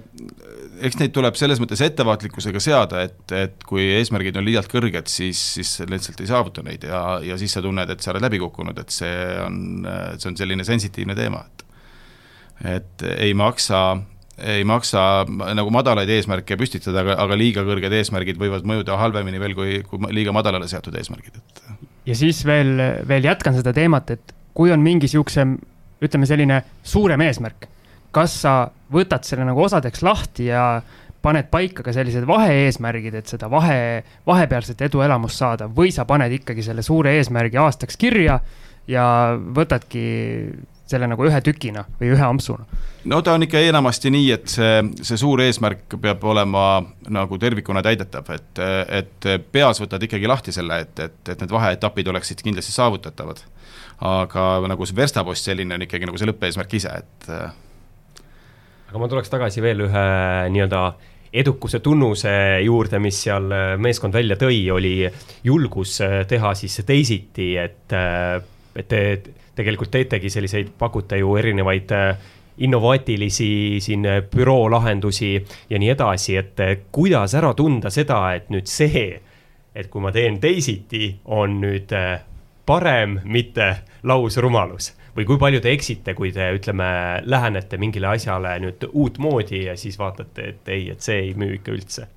C: eks neid tuleb selles mõttes ettevaatlikkusega seada, et, et kui eesmärgid on liialt kõrged, siis, siis lihtsalt ei saavuta neid ja, ja siis sa tunned, et sa oled läbi kukkunud, et see on, see on selline sensitiivne teema, et et ei maksa, ei maksa nagu madalaid eesmärke püstitada, aga, aga liiga kõrged eesmärgid võivad mõjuda halvemini veel kui, kui liiga madalale seatud eesmärgid, et.
B: Ja siis veel, veel jätkan seda teemat, et kui on mingi niisuguse ütleme, selline suurem eesmärk kas sa võtad selle nagu osadeks lahti ja paned paika ka sellised vahe-eesmärgid, et seda vahe, vahepealset eduelamust saada või sa paned ikkagi selle suure eesmärgi aastaks kirja ja võtadki selle nagu ühe tükina või ühe ampsuna?
C: no ta on ikka enamasti nii, et see, see suur eesmärk peab olema nagu tervikuna täidetav, et, et peas võtad ikkagi lahti selle, et, et, et need vaheetapid oleksid kindlasti saavutatavad. aga nagu see verstapost selline on ikkagi nagu see lõppeesmärk ise, et
A: aga ma tuleks tagasi veel ühe nii-öelda edukuse tunnuse juurde, mis seal äh, meeskond välja tõi, oli julgus äh, teha siis teisiti, et, äh, et te tegelikult teetegi selliseid, pakute ju erinevaid innovaatilisi siin büroo lahendusi ja nii edasi, et kuidas ära tunda seda, et nüüd see, et kui ma teen teisiti, on nüüd parem, mitte lausrumalus või kui palju te eksite, kui te ütleme, lähenete mingile asjale nüüd uutmoodi ja siis vaatate, et ei, et see ei müü ikka üldse?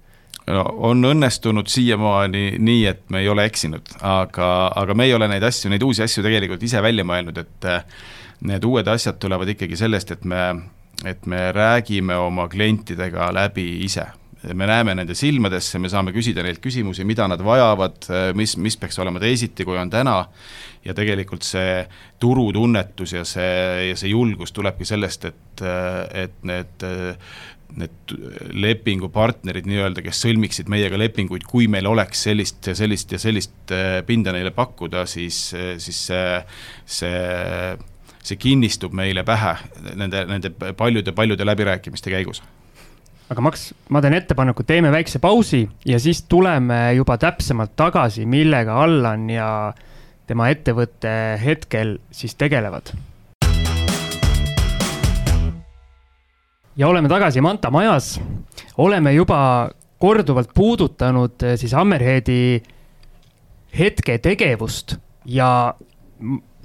C: no on õnnestunud siiamaani nii, et me ei ole eksinud, aga, aga me ei ole neid asju, neid uusi asju tegelikult ise välja mõelnud, et need uued asjad tulevad ikkagi sellest, et me, et me räägime oma klientidega läbi ise me näeme nende silmadesse, me saame küsida neilt küsimusi, mida nad vajavad, mis, mis peaks olema teisiti, kui on täna, ja tegelikult see turutunnetus ja see, ja see julgus tulebki sellest, et, et need need lepingupartnerid nii-öelda, kes sõlmiksid meiega lepinguid, kui meil oleks sellist ja sellist ja sellist pinda neile pakkuda, siis, siis see, see, see kinnistub meile pähe nende, nende paljude-paljude läbirääkimiste käigus
B: aga Max, ma teen ettepaneku, teeme väikse pausi ja siis tuleme juba täpsemalt tagasi, millega Allan ja tema ettevõte hetkel siis tegelevad. ja oleme tagasi Manta majas. oleme juba korduvalt puudutanud eh, siis Hammerheadi hetketegevust ja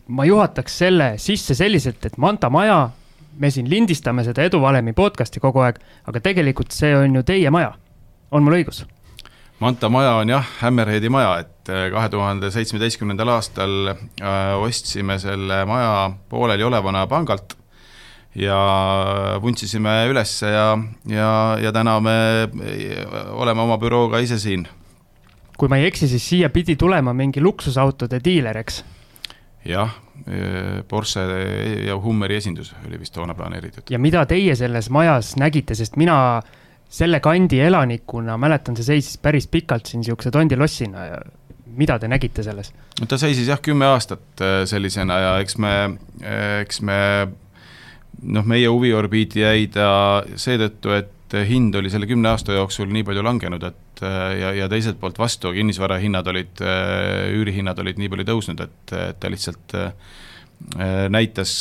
B: ma juhataks selle sisse selliselt, et Manta maja me siin lindistame seda Eduvalemi podcast'i kogu aeg, aga tegelikult see on ju teie maja. on mul õigus?
C: Manta maja on jah, Hammerheadi maja, et äh, kahe tuhande seitsmeteistkümnendal aastal äh, ostsime selle maja pooleliolevana pangalt ja vuntsisime ülesse ja, ja, ja täna me oleme oma bürooga ise siin.
B: kui ma ei eksi, siis siia pidi tulema mingi luksusautode diiler, eks?
C: jah, Porsche ja Hummeri esindus oli vist toona planeeritud.
B: ja mida teie selles majas nägite, sest mina selle kandi elanikuna mäletan, see seisis päris pikalt siin niisuguse tondilossina ja mida te nägite selles?
C: no ta seisis jah, kümme aastat äh, sellisena ja eks me, eks me noh, meie huviorbiiti jäi ta seetõttu, et hind oli selle kümne aasta jooksul nii palju langenud, et ja, ja teiselt poolt vastu kinnisvara hinnad olid, üürihinnad olid nii palju tõusnud, et, et ta lihtsalt näitas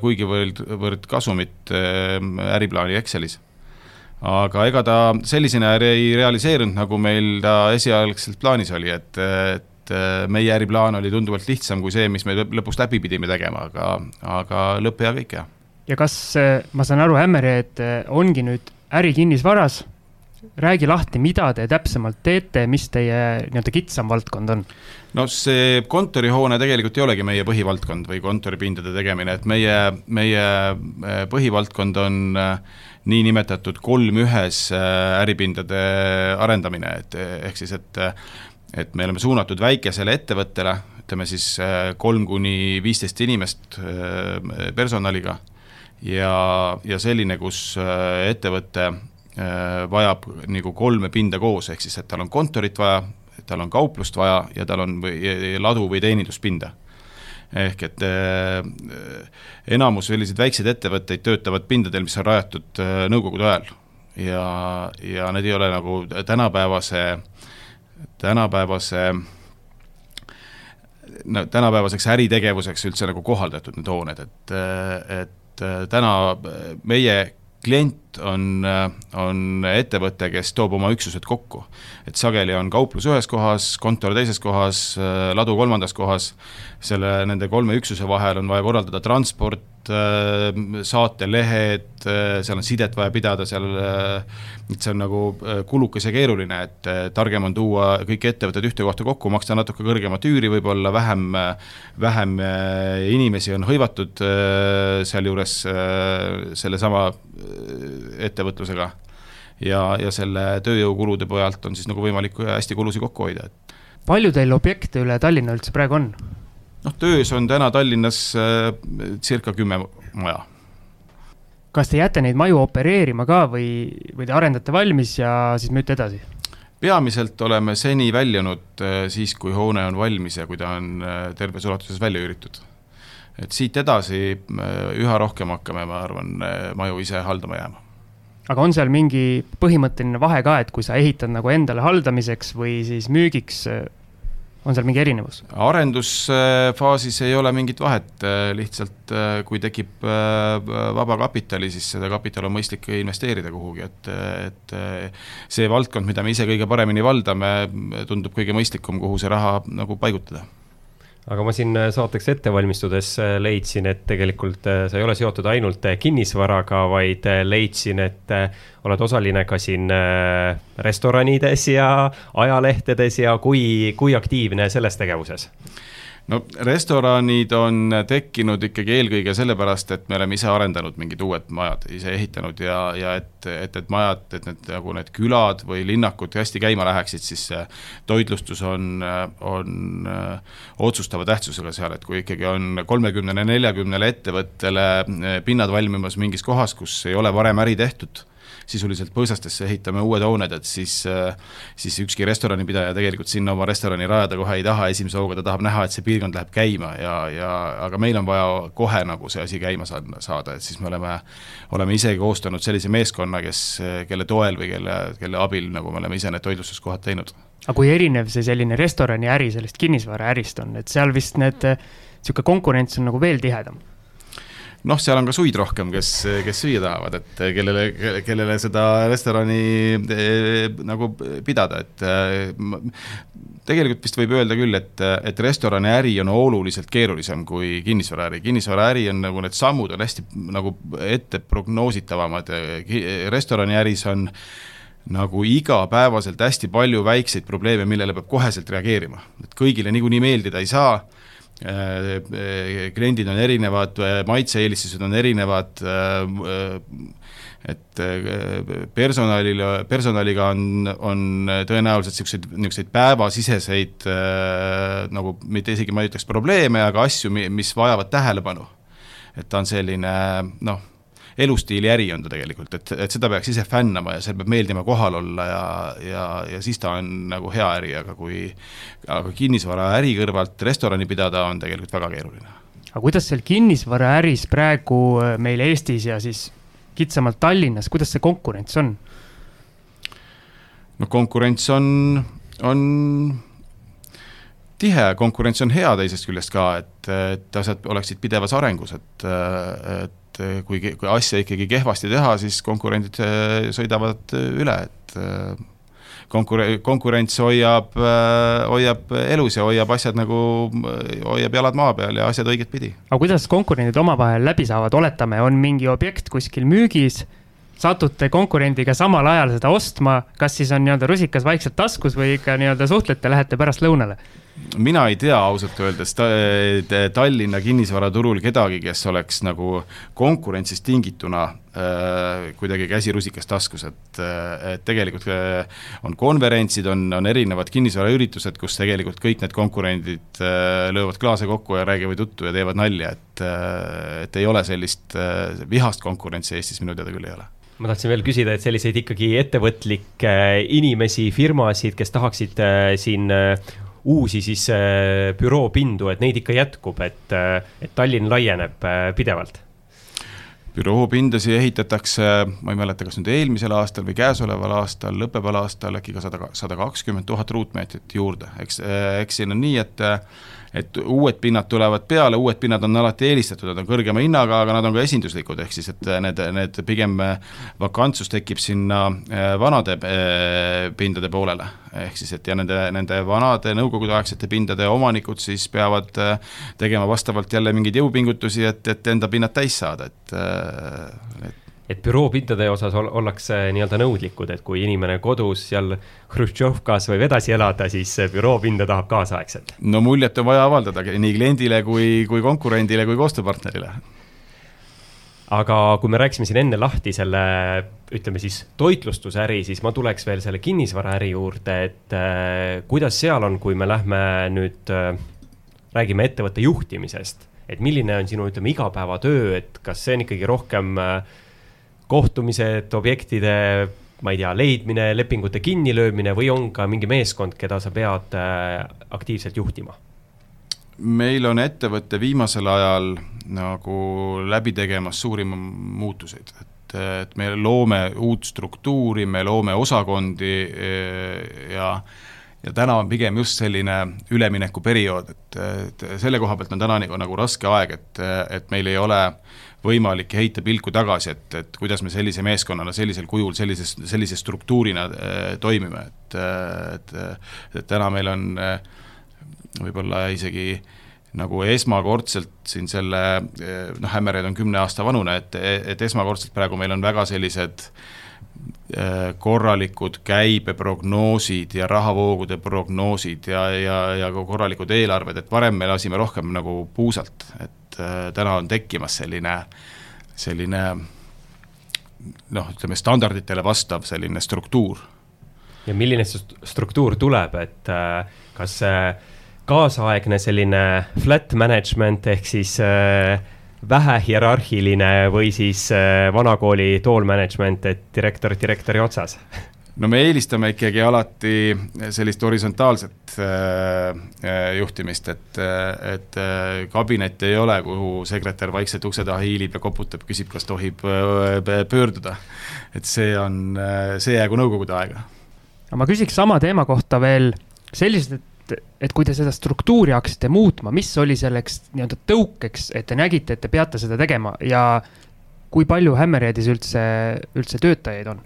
C: kuigivõrd kasumit äriplaani Excelis aga ega ta sellisena ei realiseerunud, nagu meil ta esialgselt plaanis oli, et, et meie äriplaan oli tunduvalt lihtsam kui see, mis me lõpus läbi pidime tegema, aga, aga lõpp hea kõik hea.
B: ja kas, ma saan aru, Ämmerhead ongi nüüd ärikinnisvaras, räägi lahti, mida te täpsemalt teete, mis teie nii-öelda kitsam valdkond on?
C: no see kontorihoone tegelikult ei olegi meie põhivaldkond või kontoripindade tegemine, et meie, meie äh, põhivaldkond on äh, niinimetatud kolm ühes äh, äripindade arendamine, et ehk siis, et et me oleme suunatud väikesele ettevõttele, ütleme siis kolm kuni viisteist inimest personaliga ja, ja selline, kus ettevõte vajab nagu kolme pinda koos, ehk siis et tal on kontorit vaja, tal on kauplust vaja ja tal on või, ladu või teeninduspinda. ehk et äh, enamus selliseid väikseid ettevõtteid töötavad pindadel, mis on rajatud äh, nõukogude ajal ja, ja need ei ole nagu tänapäevase, tänapäevase no tänapäevaseks äritegevuseks üldse nagu kohaldatud need hooned, et, et täna meie klient on, on ettevõte, kes toob oma üksused kokku. et sageli on kauplus ühes kohas, kontor teises kohas, ladu kolmandas kohas, selle, nende kolme üksuse vahel on vaja korraldada transport, saatelehed, seal on sidet vaja pidada, seal, et see on nagu kulukas ja keeruline, et targem on tuua kõik ettevõtted ühte kohta kokku, maksta natuke kõrgemat üüri võib-olla, vähem, vähem inimesi on hõivatud sealjuures sellesama ettevõtlusega. ja, ja selle tööjõukulude pealt on siis nagu võimalik hästi kulusid kokku hoida, et.
B: palju teil objekte üle Tallinna üldse praegu on?
C: Noh, töös on täna Tallinnas äh, circa kümme maja.
B: kas te jääte neid maju opereerima ka või, või te arendate valmis ja siis müüte edasi?
C: peamiselt oleme seni väljunud äh, siis, kui hoone on valmis ja kui ta on äh, terves ulatuses välja üüritud et siit edasi üha rohkem hakkame, ma arvan, maju ise haldama jääma
B: aga on seal mingi põhimõtteline vahe ka, et kui sa ehitad nagu endale haldamiseks või siis müügiks, on seal mingi erinevus?
C: arendusfaasis ei ole mingit vahet, lihtsalt kui tekib vaba kapitali, siis seda kapitali on mõistlik investeerida kuhugi, et, et see valdkond, mida me ise kõige paremini valdame, tundub kõige mõistlikum, kuhu see raha nagu paigutada
A: aga ma siin äh, saateks ette valmistudes äh, leidsin, et tegelikult äh, sa ei ole seotud ainult kinnisvaraga, vaid leidsin, et oled osaline ka siin restoranides ja ajalehtedes ja kui, kui aktiivne selles tegevuses?
C: No restoranid on tekkinud ikkagi eelkõige sellepärast, et me oleme ise arendanud mingid uued majad, ise ehitanud ja, ja et, et need majad, et need nagu need külad või linnakud hästi käima läheksid, siis toitlustus on, on otsustava tähtsusega seal, et kui ikkagi on kolmekümnele, neljakümnele ettevõttele pinnad valmimas mingis kohas, kus ei ole varem äri tehtud sisuliselt põõsastesse ehitame uued hooned, et siis, siis ükski restoranipidaja tegelikult sinna oma restorani rajada kohe ei taha, esimese hooga ta tahab näha, et see piirkond läheb käima ja, ja aga meil on vaja kohe nagu see asi käima saada, et siis me oleme, oleme ise koostanud sellise meeskonna, kes, kelle toel või kelle, kelle abil nagu me oleme ise need toitlustuskohad teinud.
B: aga kui erinev see selline restoraniäri sellest kinnisvaraärist on, et seal vist need, niisugune konkurents on nagu veel tihedam
C: noh, seal on ka suid rohkem, kes, kes süüa tahavad, et kellele, kellele seda restorani eh, nagu pidada, et eh, tegelikult vist võib öelda küll, et, et restoraniäri on oluliselt keerulisem kui kinnisvaraäri, kinnisvaraäri on nagu need sammud on hästi nagu ette prognoositavamad, restoraniäris on nagu igapäevaselt hästi palju väikseid probleeme, millele peab koheselt reageerima, et kõigile niikuinii meeldida ei saa kliendid on erinevad, äh, maitse-eelistused on erinevad, et personalil, personaliga on, on tõenäoliselt niisuguseid, niisuguseid päevasiseseid nagu mitte isegi ma ei ütleks probleeme, aga asju, mis vajavad tähelepanu. et ta on selline noh elustiili äri on ta tegelikult, et, et seda peaks ise fännama ja seal peab meeldima kohal olla ja, ja, ja siis ta on nagu hea äri, aga kui aga kinnisvaraäri kõrvalt restorani pidada on tegelikult väga keeruline.
B: aga kuidas seal kinnisvaraäris praegu äh, meil Eestis ja siis kitsamalt Tallinnas, kuidas see konkurents on?
C: no konkurents on, on tihe, konkurents on hea teisest küljest ka, et, et asjad oleksid pidevas arengus, et, et et eh, kui, kui asja ikkagi kehvasti teha, siis konkurendid eh, sõidavad eh, üle, et konkure-, konkurents hoiab, hoiab elus ja hoiab asjad nagu, hoiab jalad maa peal ja asjad õiget pidi.
B: aga kuidas konkurendid omavahel läbi saavad, oletame, on mingi objekt kuskil müügis, satute konkurendiga samal ajal seda ostma, kas siis on nii-öelda rusikas vaikselt taskus või ikka nii-öelda suhtlete, lähete pärast lõunale?
C: Mina ei tea ausalt öeldes ta, Tallinna kinnisvaraturul kedagi, kes oleks nagu konkurentsist tingituna äh, kuidagi käsi rusikas taskus, et, äh, et tegelikult äh, on konverentsid, on, on erinevad kinnisvaraüritused, kus tegelikult kõik need konkurendid löövad klaase kokku ja räägivad juttu ja teevad nalja, et et ei ole sellist vihast konkurentsi Eestis minu teada küll ei ole.
A: Ma tahtsin veel küsida, et selliseid ikkagi ettevõtlikke inimesi, firmasid, kes tahaksid siin uusi siis äh, büroopindu, et neid ikka jätkub, et, äh, et Tallinn laieneb äh, pidevalt?
C: büroopindasid ehitatakse, ma ei mäleta, kas nüüd eelmisel aastal või käesoleval aastal, lõppeval aastal äkki ka sada, sada kakskümmend tuhat ruutmeetrit juurde, eks, eks siin on nii, et et uued pinnad tulevad peale, uued pinnad on alati eelistatud, nad on kõrgema hinnaga, aga nad on ka esinduslikud, ehk siis et need, need pigem vakantsus tekib sinna eh, vanade pindade poolele. ehk siis, et ja nende, nende vanade nõukogudeaegsete pindade omanikud siis peavad tegema vastavalt jälle mingeid jõupingutusi, et, et enda pinnad täis saada, et,
A: et et büroopindade osas ollakse nii-öelda nõudlikud, et kui inimene kodus seal Hruštšovkas võib edasi elada, siis büroopinda tahab kaasaegselt.
C: no muljet on vaja avaldada nii kliendile kui, kui konkurendile kui koostööpartnerile.
A: aga kui me rääkisime siin enne lahti selle, ütleme siis toitlustusäri, siis ma tuleks veel selle kinnisvaraäri juurde, et äh, kuidas seal on, kui me lähme nüüd äh,, räägime ettevõtte juhtimisest, et milline on sinu, ütleme, igapäevatöö, et kas see on ikkagi rohkem äh, kohtumised, objektide, ma ei tea, leidmine, lepingute kinnilöömine või on ka mingi meeskond, keda sa pead äh, aktiivselt juhtima?
C: meil on ettevõte viimasel ajal nagu läbi tegemas suuri muutuseid, et, et me loome uut struktuuri, me loome osakondi äh, ja ja täna on pigem just selline üleminekuperiood, et, et selle koha pealt on täna nagu, nagu raske aeg, et, et meil ei ole võimalik heita pilku tagasi, et, et kuidas me sellise meeskonnana sellisel kujul, sellises, sellise struktuurina äh, toimime, et, et, et täna meil on äh, võib-olla isegi nagu esmakordselt siin selle, noh, Hammerhead on kümne aasta vanune, et, et esmakordselt praegu meil on väga sellised äh, korralikud käibeprognoosid ja rahavoogude prognoosid ja, ja, ja ka korralikud eelarved, et varem me lasime rohkem nagu puusalt, et äh, täna on tekkimas selline, selline noh, ütleme standarditele vastav selline struktuur.
A: ja milline see struktuur tuleb, et äh, kas see kaasaegne selline flat management ehk siis äh, vähe hierarhiline või siis äh, vanakooli tool management, et direktor direktori otsas?
C: no me eelistame ikkagi alati sellist horisontaalset äh, äh juhtimist, et, et äh, kabinet ei ole, kuhu sekretär vaikselt ukse taha hiilib ja koputab, küsib, kas tohib pöörduda. et see on, see jäägu nõukogude aega.
B: aga ma küsiks sama teema kohta veel sellised, et et, kui te seda struktuuri hakkasite muutma, mis oli selleks nii-öelda tõukeks, et te nägite, et te peate seda tegema ja kui palju Hammerheadis üldse, üldse töötajaid on?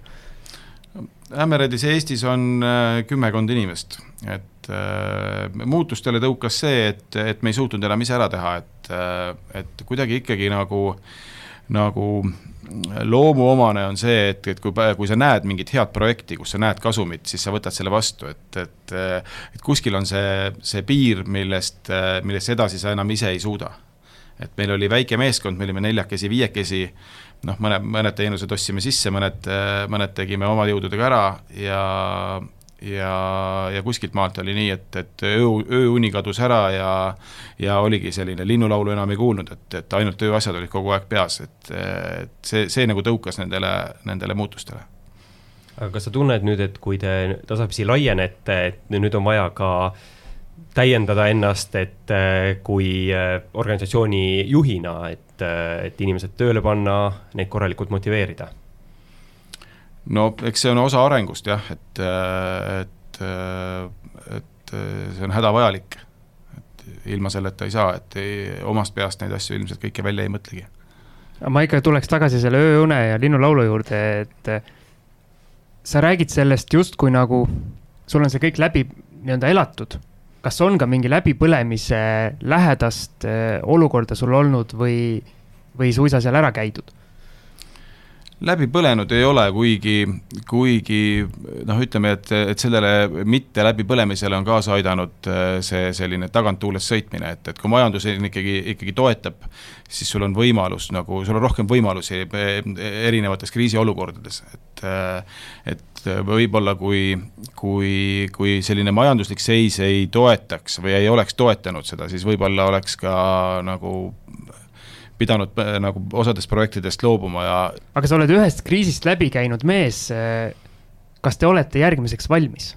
C: Hammerheadis Eestis on äh, kümmekond inimest, et äh, muutustele tõukas see, et, et me ei suutnud enam ise ära teha, et äh,, et kuidagi ikkagi nagu, nagu loomuomane on see, et, et kui, kui sa näed mingit head projekti, kus sa näed kasumit, siis sa võtad selle vastu, et, et et kuskil on see, see piir, millest, millest edasi sa enam ise ei suuda. et meil oli väike meeskond, me olime neljakesi, viiekesi, noh, mõne, mõned teenused ostsime sisse, mõned, mõned tegime oma jõududega ära ja ja, ja kuskilt maalt oli nii, et, et öö, ööuni kadus ära ja ja oligi selline, linnulaulu enam ei kuulnud, et, et ainult ööasjad olid kogu aeg peas, et, et see, see nagu tõukas nendele, nendele muutustele.
A: aga kas sa tunned nüüd, et kui te tasapisi laienete, et nüüd on vaja ka täiendada ennast, et kui organisatsiooni juhina, et, et inimesed tööle panna, neid korralikult motiveerida
C: no eks see on osa arengust jah, et, et, et see on hädavajalik. et ilma selleta ei saa, et ei, omast peast neid asju ilmselt kõike välja ei mõtlegi.
B: ma ikka tuleks tagasi selle ööune ja linnulaulu juurde, et sa räägid sellest justkui nagu sul on see kõik läbi nii-öelda elatud. Kas on ka mingi läbipõlemise lähedast eh, olukorda sul olnud või, või suisa seal ära käidud?
C: Läbi põlenud ei ole, kuigi, kuigi noh, ütleme, et, et sellele mitte läbipõlemisele on kaasa aidanud äh, see selline taganttuules sõitmine, et, et kui majandus ikkagi, ikkagi toetab, siis sul on võimalus nagu, sul on rohkem võimalusi äh, erinevates kriisiolukordades, et äh, et võib-olla kui, kui, kui selline majanduslik seis ei toetaks või ei oleks toetanud seda, siis võib-olla oleks ka nagu pidanud äh, nagu osadest projektidest loobuma ja.
B: aga sa oled ühest kriisist läbi käinud mees. Äh, kas te olete järgmiseks valmis?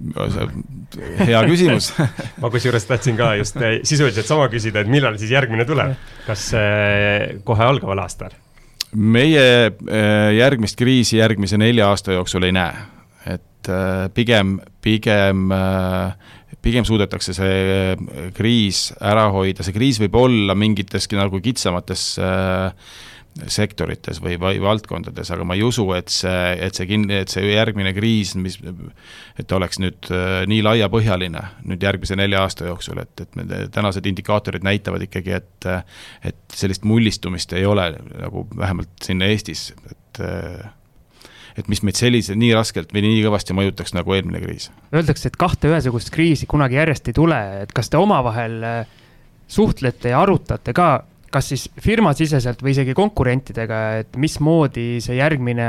C: hea küsimus
A: ma kusjuures tahtsin ka just äh, sisuliselt sama küsida, et millal siis järgmine tuleb, kas kohe algaval aastal?
C: meie järgmist kriisi järgmise nelja aasta jooksul ei näe, et pigem, pigem pigem suudetakse see äh, kriis ära hoida, see kriis võib olla mingites nagu kitsamates äh, sektorites või, või valdkondades, aga ma ei usu, et see, et see kin-, et see järgmine kriis, mis, et oleks nüüd äh, nii laiapõhjaline nüüd järgmise nelja aasta jooksul, et, et me tänased indikaatorid näitavad ikkagi, et et sellist mullistumist ei ole nagu vähemalt siin Eestis, et et mis meid sellise, nii raskelt või nii kõvasti mõjutaks nagu eelmine kriis.
B: Öeldakse, et kahte ühesugust kriisi kunagi järjest ei tule, et kas te omavahel äh, suhtlete ja arutate ka, kas siis firmasiseselt või isegi konkurentidega, et mismoodi see järgmine,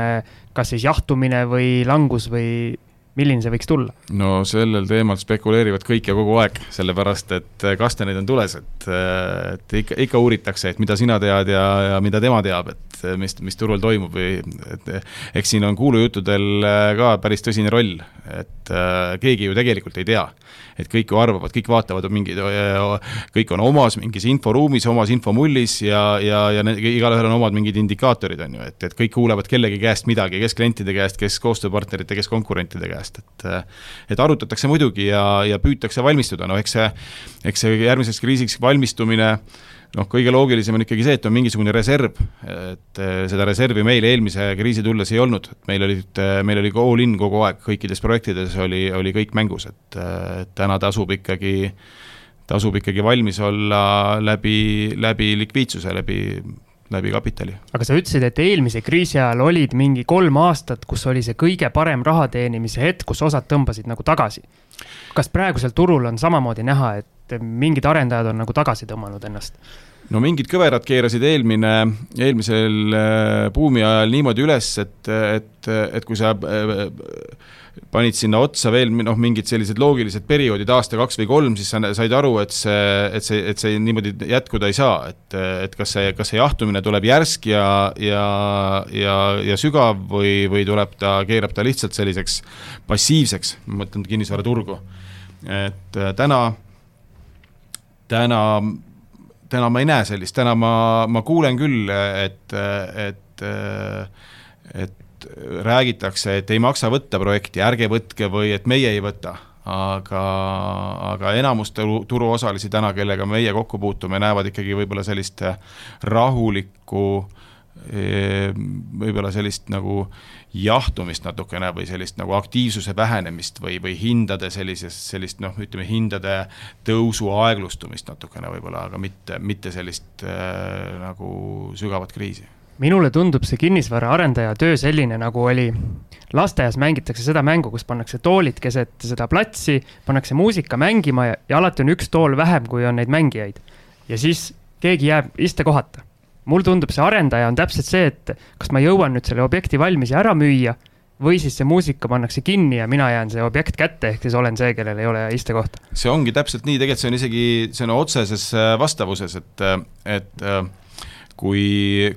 B: kas siis jahtumine või langus või milline see võiks tulla?
C: no sellel teemal spekuleerivad kõik ja kogu aeg, sellepärast et äh, kastaneid on tules, et, äh, et ikka, ikka uuritakse, et mida sina tead ja, ja mida tema teab, et mis, mis turul toimub või et eks siin on kuulujuttudel ka päris tõsine roll, et äh, keegi ju tegelikult ei tea. Et kõik ju arvavad, kõik vaatavad mingi, kõik on omas mingis inforuumis, omas infomullis ja, ja, ja igalühel on omad mingid indikaatorid, on ju, et, et kõik kuulevad kellegi käest midagi, kes klientide käest, kes koostööpartnerite, kes konkurentide käest, et et arutatakse muidugi ja, ja püütakse valmistuda, no eks see, eks see järgmiseks kriisiks valmistumine äh, noh, kõige loogilisem on ikkagi see, et on mingisugune reserv, et eh, seda reservi meil eelmise kriisi tulles ei olnud, et meil olid, eh, meil oli all in kogu aeg, kõikides projektides oli, oli kõik mängus, et täna tasub ikkagi tasub ikkagi valmis olla läbi, läbi likviidsuse, läbi, läbi kapitali.
B: aga sa ütlesid, et eelmise kriisi ajal olid mingi kolm aastat, kus oli see kõige parem raha teenimise hetk, kus osad tõmbasid nagu tagasi. Kas praegusel turul on samamoodi näha, et mingid arendajad on nagu tagasi tõmmanud ennast?
C: No mingid kõverad keerasid eelmine, eelmisel äh, buumi ajal niimoodi üles, et, et, et kui sa äh, panid sinna otsa veel noh, mingid sellised loogilised perioodid, aasta, kaks või kolm, siis sa said aru, et see, et see, et see niimoodi jätkuda ei saa, et, et kas see, kas see jahtumine tuleb järsk ja, ja, ja, ja sügav või, või tuleb ta, keerab ta lihtsalt selliseks passiivseks, ma mõtlen kinnisvaraturgu. et äh, täna, täna, täna ma ei näe sellist, täna ma, ma kuulen küll, et, et, et räägitakse, et ei maksa võtta projekti, ärge võtke või et meie ei võta, aga, aga enamus turu, turuosalisi täna, kellega meie kokku puutume, näevad ikkagi võib-olla sellist rahulikku võib-olla sellist nagu jahtumist natukene või sellist nagu aktiivsuse vähenemist või, või hindade sellisest, sellist noh, ütleme hindade tõusu aeglustumist natukene võib-olla, aga mitte, mitte sellist äh, nagu sügavat kriisi
B: minule tundub see kinnisvaraarendaja töö selline, nagu oli lasteaias mängitakse seda mängu, kus pannakse toolid keset seda platsi, pannakse muusika mängima ja, ja alati on üks tool vähem, kui on neid mängijaid. ja siis keegi jääb istekohata. Mulle tundub, see arendaja on täpselt see, et kas ma jõuan nüüd selle objekti valmis ja ära müüa või siis see muusika pannakse kinni ja mina jään see objekt kätte, ehk siis olen see, kellel ei ole istekohta.
C: see ongi täpselt nii, tegelikult see on isegi, see on otseses äh, vastavuses, et, et äh, kui,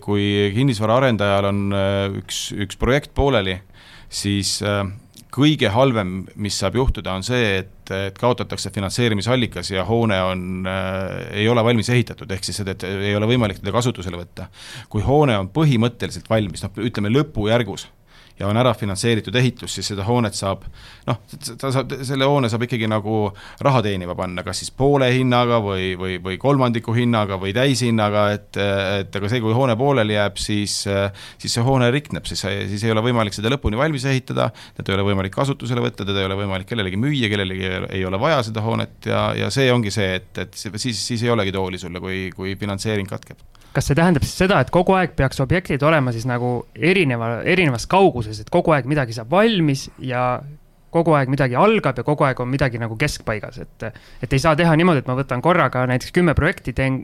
C: kui kinnisvaraarendajal on äh, üks, üks projekt pooleli, siis äh, kõige halvem, mis saab juhtuda, on see, et, et kaotatakse finantseerimisallikas ja hoone on äh,, ei ole valmis ehitatud, ehk siis, et ei ole võimalik teda kasutusele võtta. kui hoone on põhimõtteliselt valmis, noh, ütleme lõpujärgus ja on ära finantseeritud ehitus, siis seda hoonet saab noh, ta saab, selle hoone saab ikkagi nagu raha teenima panna, kas siis poole hinnaga või, või, või kolmandiku hinnaga või täishinnaga, et, et aga see, kui hoone pooleli jääb, siis, siis see hoone rikneb, siis, siis ei ole võimalik seda lõpuni valmis ehitada, teda ei ole võimalik kasutusele võtta, teda ei ole võimalik kellelegi müüa, kellelegi ei ole vaja seda hoonet ja, ja see ongi see, et, et siis, siis ei olegi tooli sulle, kui, kui finantseering katkeb.
B: Kas see tähendab siis seda, et kogu aeg peaks objektid olema siis nagu erineva, erinevas kauguses, et kogu aeg midagi saab valmis ja kogu aeg midagi algab ja kogu aeg on midagi nagu keskpaigas, et, et ei saa teha niimoodi, et ma võtan korraga näiteks kümme projekti, teen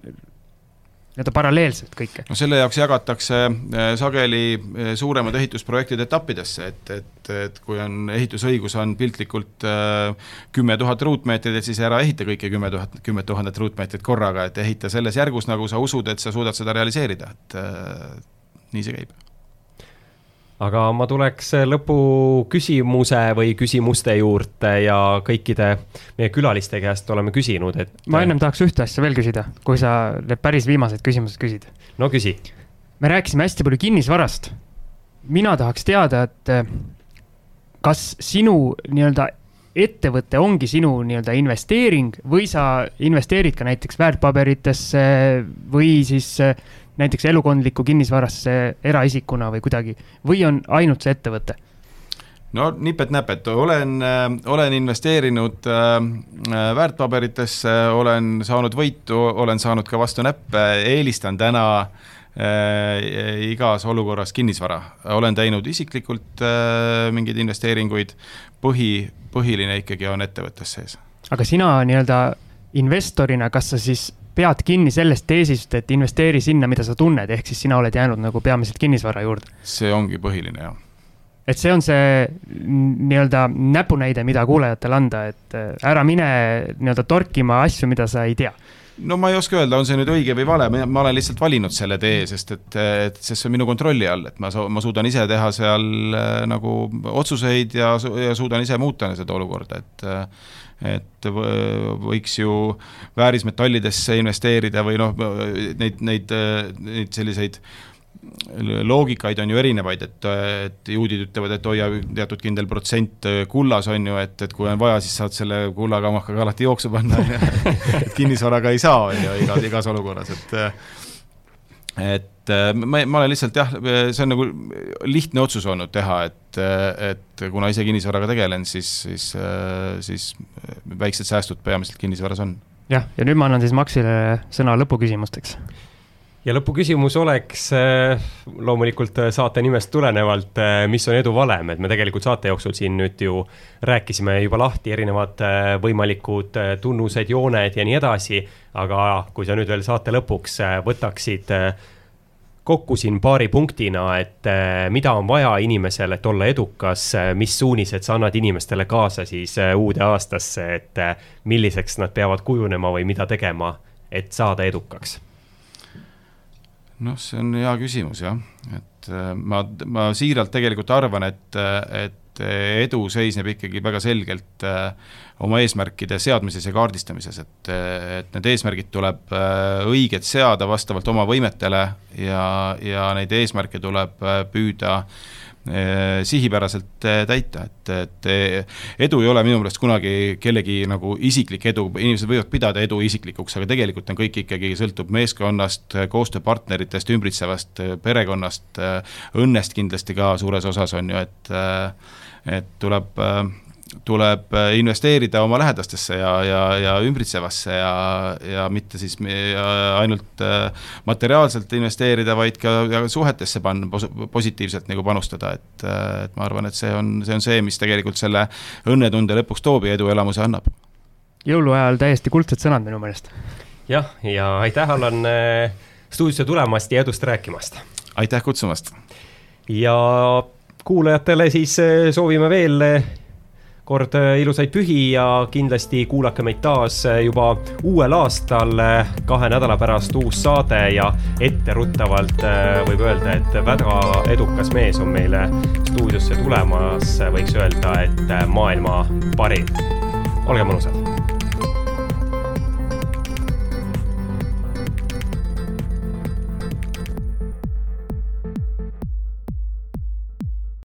B: nii-öelda paralleelselt kõike?
C: no selle jaoks jagatakse äh, sageli äh, suuremad ehitusprojektid etappidesse, et, et, et kui on ehitusõigus on piltlikult äh, kümme tuhat ruutmeetrit, et siis ära ehita kõiki kümme tuhat, kümmet tuhandet ruutmeetrit korraga, et ehita selles järgus, nagu sa usud, et sa suudad seda realiseerida, et nii see käib
A: aga ma tuleks lõpuküsimuse või küsimuste juurde ja kõikide meie külaliste käest oleme küsinud, et.
B: ma ennem tahaks ühte asja veel küsida, kui sa need päris viimased küsimused küsid.
A: no küsi.
B: me rääkisime hästi palju kinnisvarast. mina tahaks teada, et kas sinu nii-öelda ettevõte ongi sinu nii-öelda investeering või sa investeerid ka näiteks väärtpaberitesse või siis näiteks elukondlikku kinnisvarasse eraisikuna või kuidagi, või on ainult see ettevõte?
C: no nipet-näpet, olen, äh, olen investeerinud äh, äh, väärtpaberitesse, olen saanud võitu, olen saanud ka vastu näppe, eelistan täna igas olukorras kinnisvara. olen teinud isiklikult mingeid investeeringuid, põhi, põhiline ikkagi on ettevõttes sees.
B: aga sina nii-öelda investorina, kas sa siis pead kinni sellest teesist, et investeeri sinna, mida sa tunned, ehk siis sina oled jäänud nagu peamiselt kinnisvara juurde.
C: see ongi põhiline, jah.
B: et see on see nii-öelda näpunäide, mida kuulajatele anda, et äh, ära mine nii-öelda torkima asju, mida sa ei tea
C: no ma ei oska öelda, on see nüüd õige või vale, ma olen lihtsalt valinud selle tee, sest et, et sest see on minu kontrolli all, et ma, ma suudan ise teha seal äh, nagu otsuseid ja, ja suudan ise muuta seda olukorda, et äh, et võiks ju väärismetallidesse investeerida või noh, neid, neid, neid selliseid loogikaid on ju erinevaid, et, et juudid ütlevad, et hoia teatud kindel protsent kullas, on ju, et, et kui on vaja, siis saad selle kullakamakaga alati jooksu panna, on ju, et kinnisvaraga ei saa, on ju, igas, igas olukorras, et et äh, ma, ma olen lihtsalt jah, see on nagu lihtne otsus olnud teha, et, et kuna ise kinnisvaraga tegelen, siis, siis, siis väiksed säästud peamiselt kinnisvaras on
B: jah, ja nüüd ma annan siis Maxile sõna lõpuküsimusteks
A: ja lõpuküsimus oleks äh, loomulikult äh, saate nimest tulenevalt, äh, mis on edu valem, et me tegelikult saate jooksul siin nüüd ju rääkisime juba lahti erinevad võimalikud tunnused, jooned ja nii edasi. aga kui sa nüüd veel saate lõpuks võtaksid kokku siin paari punktina, et mida on vaja inimesel, et olla edukas, mis suunised sa annad inimestele kaasa siis uude aastasse, et milliseks nad peavad kujunema või mida tegema, et saada edukaks?
C: Noh, see on hea küsimus jah, et äh, ma, ma siiralt tegelikult arvan, et, et edu seisneb ikkagi väga selgelt äh, oma eesmärkide seadmises ja kaardistamises, et, et need eesmärgid tuleb õiged seada vastavalt oma võimetele ja, ja neid eesmärke tuleb püüda äh, Eh, sihipäraselt eh, täita, et, et eh, edu ei ole minu meelest kunagi kellegi nagu isiklik edu, inimesed võivad pidada edu isiklikuks, aga tegelikult on kõik ikkagi, sõltub meeskonnast, koostööpartneritest, ümbritsevast perekonnast, õnnest kindlasti ka suures osas on ju, et et tuleb tuleb äh, investeerida oma lähedastesse ja, ja, ja ümbritsevasse ja, ja mitte siis ainult äh, materiaalselt investeerida, vaid ka suhetesse panna, positiivselt nagu panustada, et, äh, et ma arvan, et see on, see on see, mis tegelikult selle õnnetunde lõpuks toob ja eduelamuse annab.
B: jõuluajal täiesti kuldsed sõnad minu meelest.
A: jah, ja aitäh, Allan, stuudiosse tulemast ja edust rääkimast!
C: aitäh kutsumast!
A: ja kuulajatele siis soovime veel kord äh, ilusaid pühi ja kindlasti kuulake meid taas äh, juba uuel aastal, äh, kahe nädala pärast uus saade ja etteruttavalt võib öelda, et väga edukas mees on meile stuudiosse tulemas, võiks öelda, et maailma parim. olge mõnusad